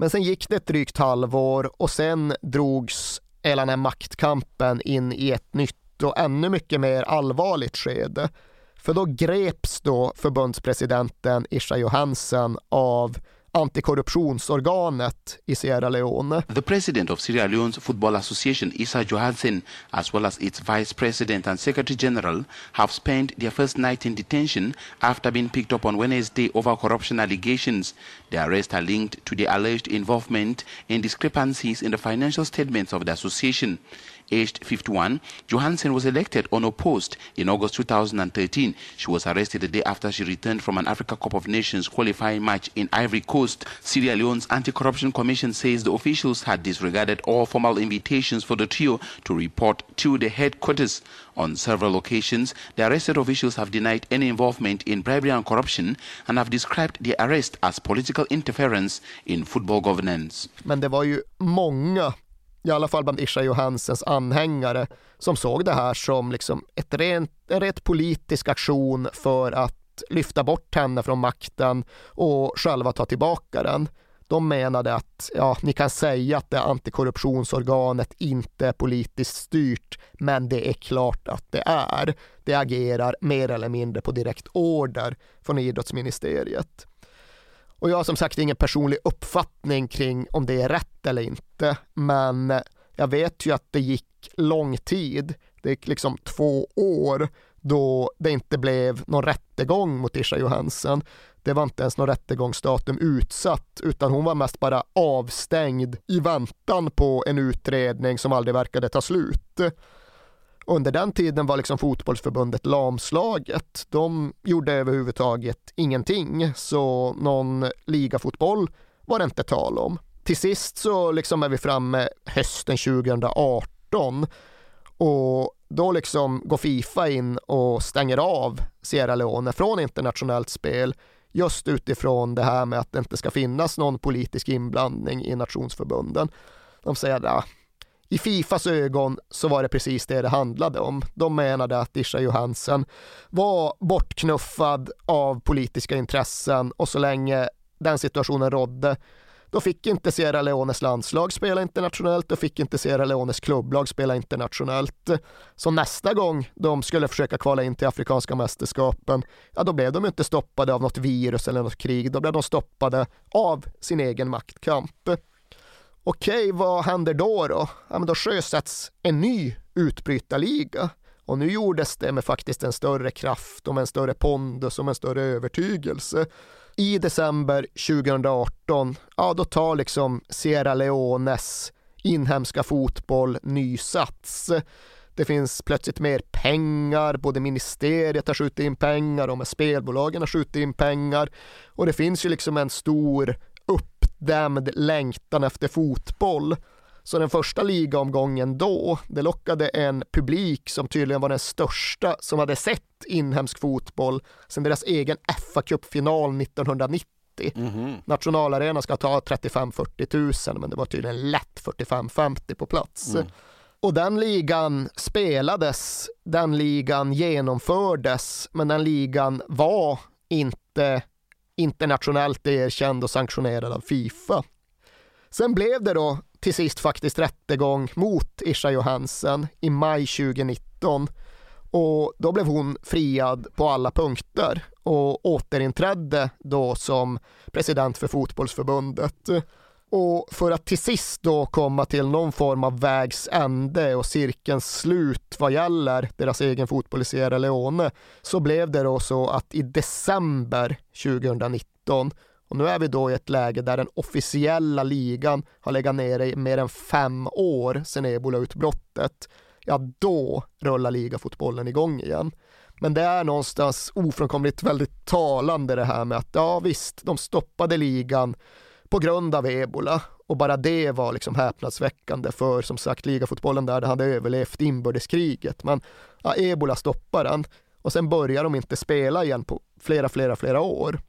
Men sen gick det ett drygt halvår och sen drogs hela den här maktkampen in i ett nytt och ännu mycket mer allvarligt skede. För då greps då förbundspresidenten Isha Johansen av antikorruptionsorganet i Sierra Leone. The president of Sierra Leone's Football Association, Issa Johansen, as well as its vice president and secretary general, have spent their first night in detention after being picked up on Wednesday over corruption allegations. The arrests are linked to the alleged involvement in discrepancies in the financial statements of the association. Aged 51, Johansen was elected unopposed in August 2013. She was arrested the day after she returned from an Africa Cup of Nations qualifying match in Ivory Coast. Sierra Leone's Anti-Corruption Commission says the officials had disregarded all formal invitations for the trio to report to the headquarters. On several occasions, the arrested officials have denied any involvement in bribery and corruption and have described the arrest as political interference in football governance. Men det var ju många i alla fall bland Isha Johansens anhängare, som såg det här som liksom ett rent, en rent politisk aktion för att lyfta bort henne från makten och själva ta tillbaka den. De menade att ja, ni kan säga att det antikorruptionsorganet inte är politiskt styrt, men det är klart att det är. Det agerar mer eller mindre på direkt order från idrottsministeriet. Och jag har som sagt ingen personlig uppfattning kring om det är rätt eller inte, men jag vet ju att det gick lång tid. Det gick liksom två år då det inte blev någon rättegång mot Isha Johansen. Det var inte ens någon rättegångsdatum utsatt, utan hon var mest bara avstängd i väntan på en utredning som aldrig verkade ta slut. Under den tiden var liksom fotbollsförbundet lamslaget. De gjorde överhuvudtaget ingenting, så någon ligafotboll var det inte tal om. Till sist så liksom är vi framme hösten 2018 och då liksom går Fifa in och stänger av Sierra Leone från internationellt spel just utifrån det här med att det inte ska finnas någon politisk inblandning i nationsförbunden. De säger att i Fifas ögon så var det precis det det handlade om. De menade att Isha Johansen var bortknuffad av politiska intressen och så länge den situationen rådde då fick inte Sierra Leones landslag spela internationellt, då fick inte Sierra Leones klubblag spela internationellt. Så nästa gång de skulle försöka kvala in till Afrikanska mästerskapen, ja då blev de inte stoppade av något virus eller något krig, då blev de stoppade av sin egen maktkamp. Okej, vad händer då då? Ja, men då sjösätts en ny utbrytarliga. Och nu gjordes det med faktiskt en större kraft och med en större pondus och med en större övertygelse. I december 2018, ja då tar liksom Sierra Leones inhemska fotboll ny sats. Det finns plötsligt mer pengar, både ministeriet har skjutit in pengar och med spelbolagen har skjutit in pengar. Och det finns ju liksom en stor uppdämd längtan efter fotboll. Så den första ligaomgången då, det lockade en publik som tydligen var den största som hade sett inhemsk fotboll sedan deras egen fa Cup-final 1990. Mm -hmm. Nationalarenan ska ta 35-40 000 men det var tydligen lätt 45-50 på plats. Mm. Och den ligan spelades, den ligan genomfördes, men den ligan var inte internationellt erkänd och sanktionerad av Fifa. Sen blev det då till sist faktiskt rättegång mot Isha Johansen i maj 2019 och då blev hon friad på alla punkter och återinträdde då som president för fotbollsförbundet. Och för att till sist då komma till någon form av vägs ände och cirkelns slut vad gäller deras egen fotboll i Sierra Leone så blev det då så att i december 2019 och nu är vi då i ett läge där den officiella ligan har legat nere i mer än fem år sedan ebolautbrottet. Ja, då rullar ligafotbollen igång igen. Men det är någonstans ofrånkomligt väldigt talande det här med att ja visst, de stoppade ligan på grund av ebola och bara det var liksom häpnadsväckande för som sagt ligafotbollen där det hade överlevt inbördeskriget. Men ja, ebola stoppar den och sen börjar de inte spela igen på flera, flera, flera år.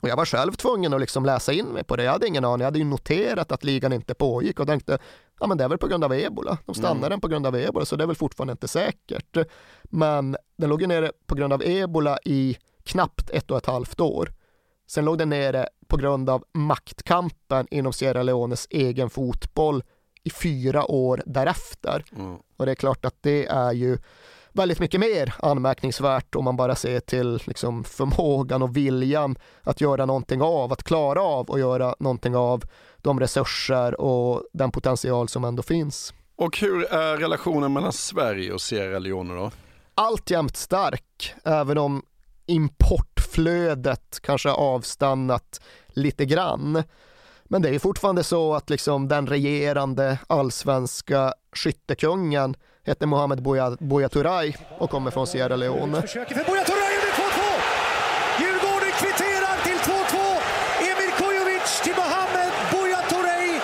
Och jag var själv tvungen att liksom läsa in mig på det. Jag hade ingen aning. Jag hade ju noterat att ligan inte pågick och tänkte ja men det är väl på grund av ebola. De stannar mm. den på grund av ebola så det är väl fortfarande inte säkert. Men den låg ju nere på grund av ebola i knappt ett och ett halvt år. Sen låg den nere på grund av maktkampen inom Sierra Leones egen fotboll i fyra år därefter. Mm. Och det är klart att det är ju väldigt mycket mer anmärkningsvärt om man bara ser till liksom, förmågan och viljan att göra någonting av, att klara av och göra någonting av de resurser och den potential som ändå finns. Och hur är relationen mellan Sverige och Sierra Leone då? Alltjämt stark, även om importflödet kanske avstannat lite grann. Men det är fortfarande så att liksom den regerande allsvenska skyttekungen heter Mohamed Buya, Turay och kommer från Sierra Leone. Försöker för Buya Turay och det är 2-2! Djurgården kvitterar till 2-2! Emir Kujovic till Mohamed Buya Turay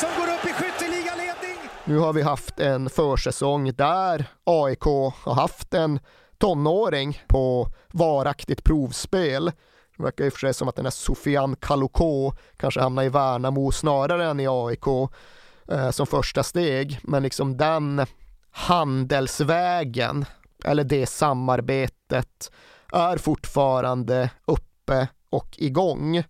som går upp i skytteligaledning. Nu har vi haft en försäsong där AIK har haft en tonåring på varaktigt provspel. Det verkar i och för sig som att den här Sofian Kaloko kanske hamnar i Värnamo snarare än i AIK eh, som första steg. Men liksom den handelsvägen eller det samarbetet är fortfarande uppe och igång.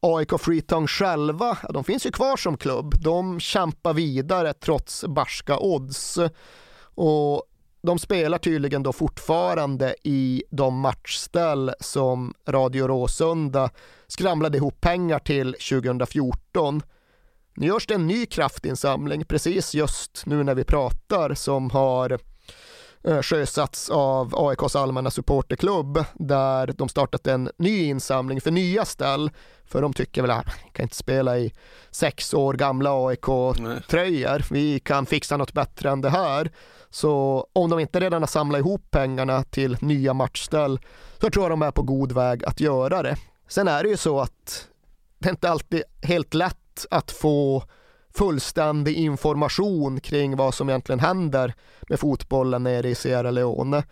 AIK Freetown själva, de finns ju kvar som klubb. De kämpar vidare trots barska odds. Och de spelar tydligen då fortfarande i de matchställ som Radio Råsunda skramlade ihop pengar till 2014. Nu görs det en ny kraftinsamling precis just nu när vi pratar som har eh, sjösatts av AIKs allmänna supporterklubb där de startat en ny insamling för nya ställ för de tycker väl att ah, kan inte spela i sex år gamla AIK-tröjor. Vi kan fixa något bättre än det här. Så om de inte redan har samlat ihop pengarna till nya matchställ så tror jag de är på god väg att göra det. Sen är det ju så att det är inte alltid helt lätt att få fullständig information kring vad som egentligen händer med fotbollen nere i Sierra Leone.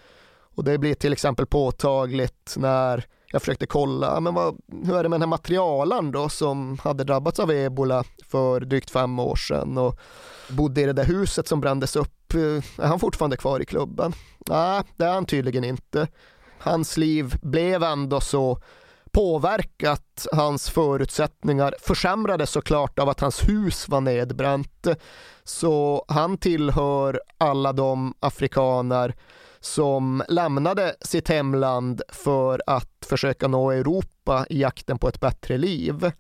Och det blir till exempel påtagligt när jag försökte kolla, ah, men vad, hur är det med den här materialen då som hade drabbats av ebola för drygt fem år sedan och bodde i det där huset som brändes upp. Eh, är han fortfarande kvar i klubben? Nej, det är han tydligen inte. Hans liv blev ändå så påverkat. Hans förutsättningar försämrades såklart av att hans hus var nedbränt. Så han tillhör alla de afrikaner som lämnade sitt hemland för att försöka nå Europa i jakten på ett bättre liv.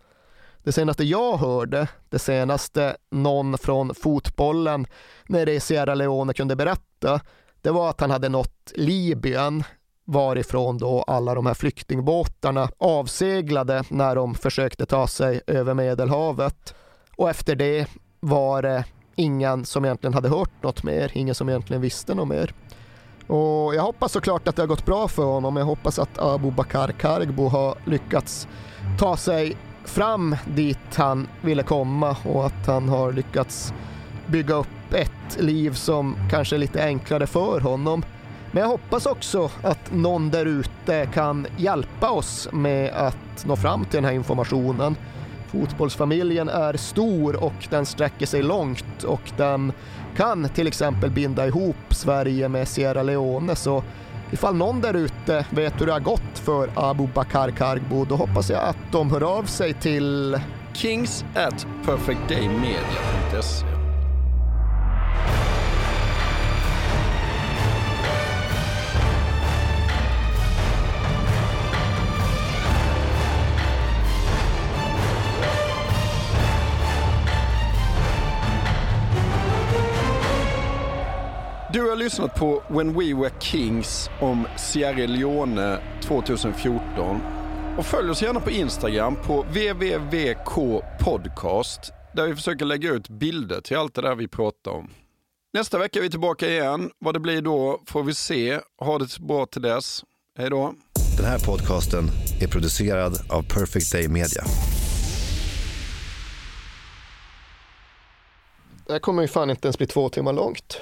Det senaste jag hörde, det senaste någon från fotbollen nere i Sierra Leone kunde berätta, det var att han hade nått Libyen varifrån då alla de här flyktingbåtarna avseglade när de försökte ta sig över Medelhavet. Och efter det var det ingen som egentligen hade hört något mer, ingen som egentligen visste något mer. Och jag hoppas såklart att det har gått bra för honom. Jag hoppas att Abu Bakar Kargbo har lyckats ta sig fram dit han ville komma och att han har lyckats bygga upp ett liv som kanske är lite enklare för honom. Men jag hoppas också att någon där ute kan hjälpa oss med att nå fram till den här informationen. Fotbollsfamiljen är stor och den sträcker sig långt och den kan till exempel binda ihop Sverige med Sierra Leone. Så ifall någon där ute vet hur det har gått för Abu Bakar Kargbo, då hoppas jag att de hör av sig till kings at perfectdaymedia.se Du har lyssnat på When We Were Kings om Sierra Leone 2014. Och följ oss gärna på Instagram på www.podcast där vi försöker lägga ut bilder till allt det där vi pratar om. Nästa vecka är vi tillbaka igen. Vad det blir då får vi se. Ha det bra till dess. Hej då. Den här podcasten är producerad av Perfect Day Media. Det här kommer ju fan inte ens bli två timmar långt.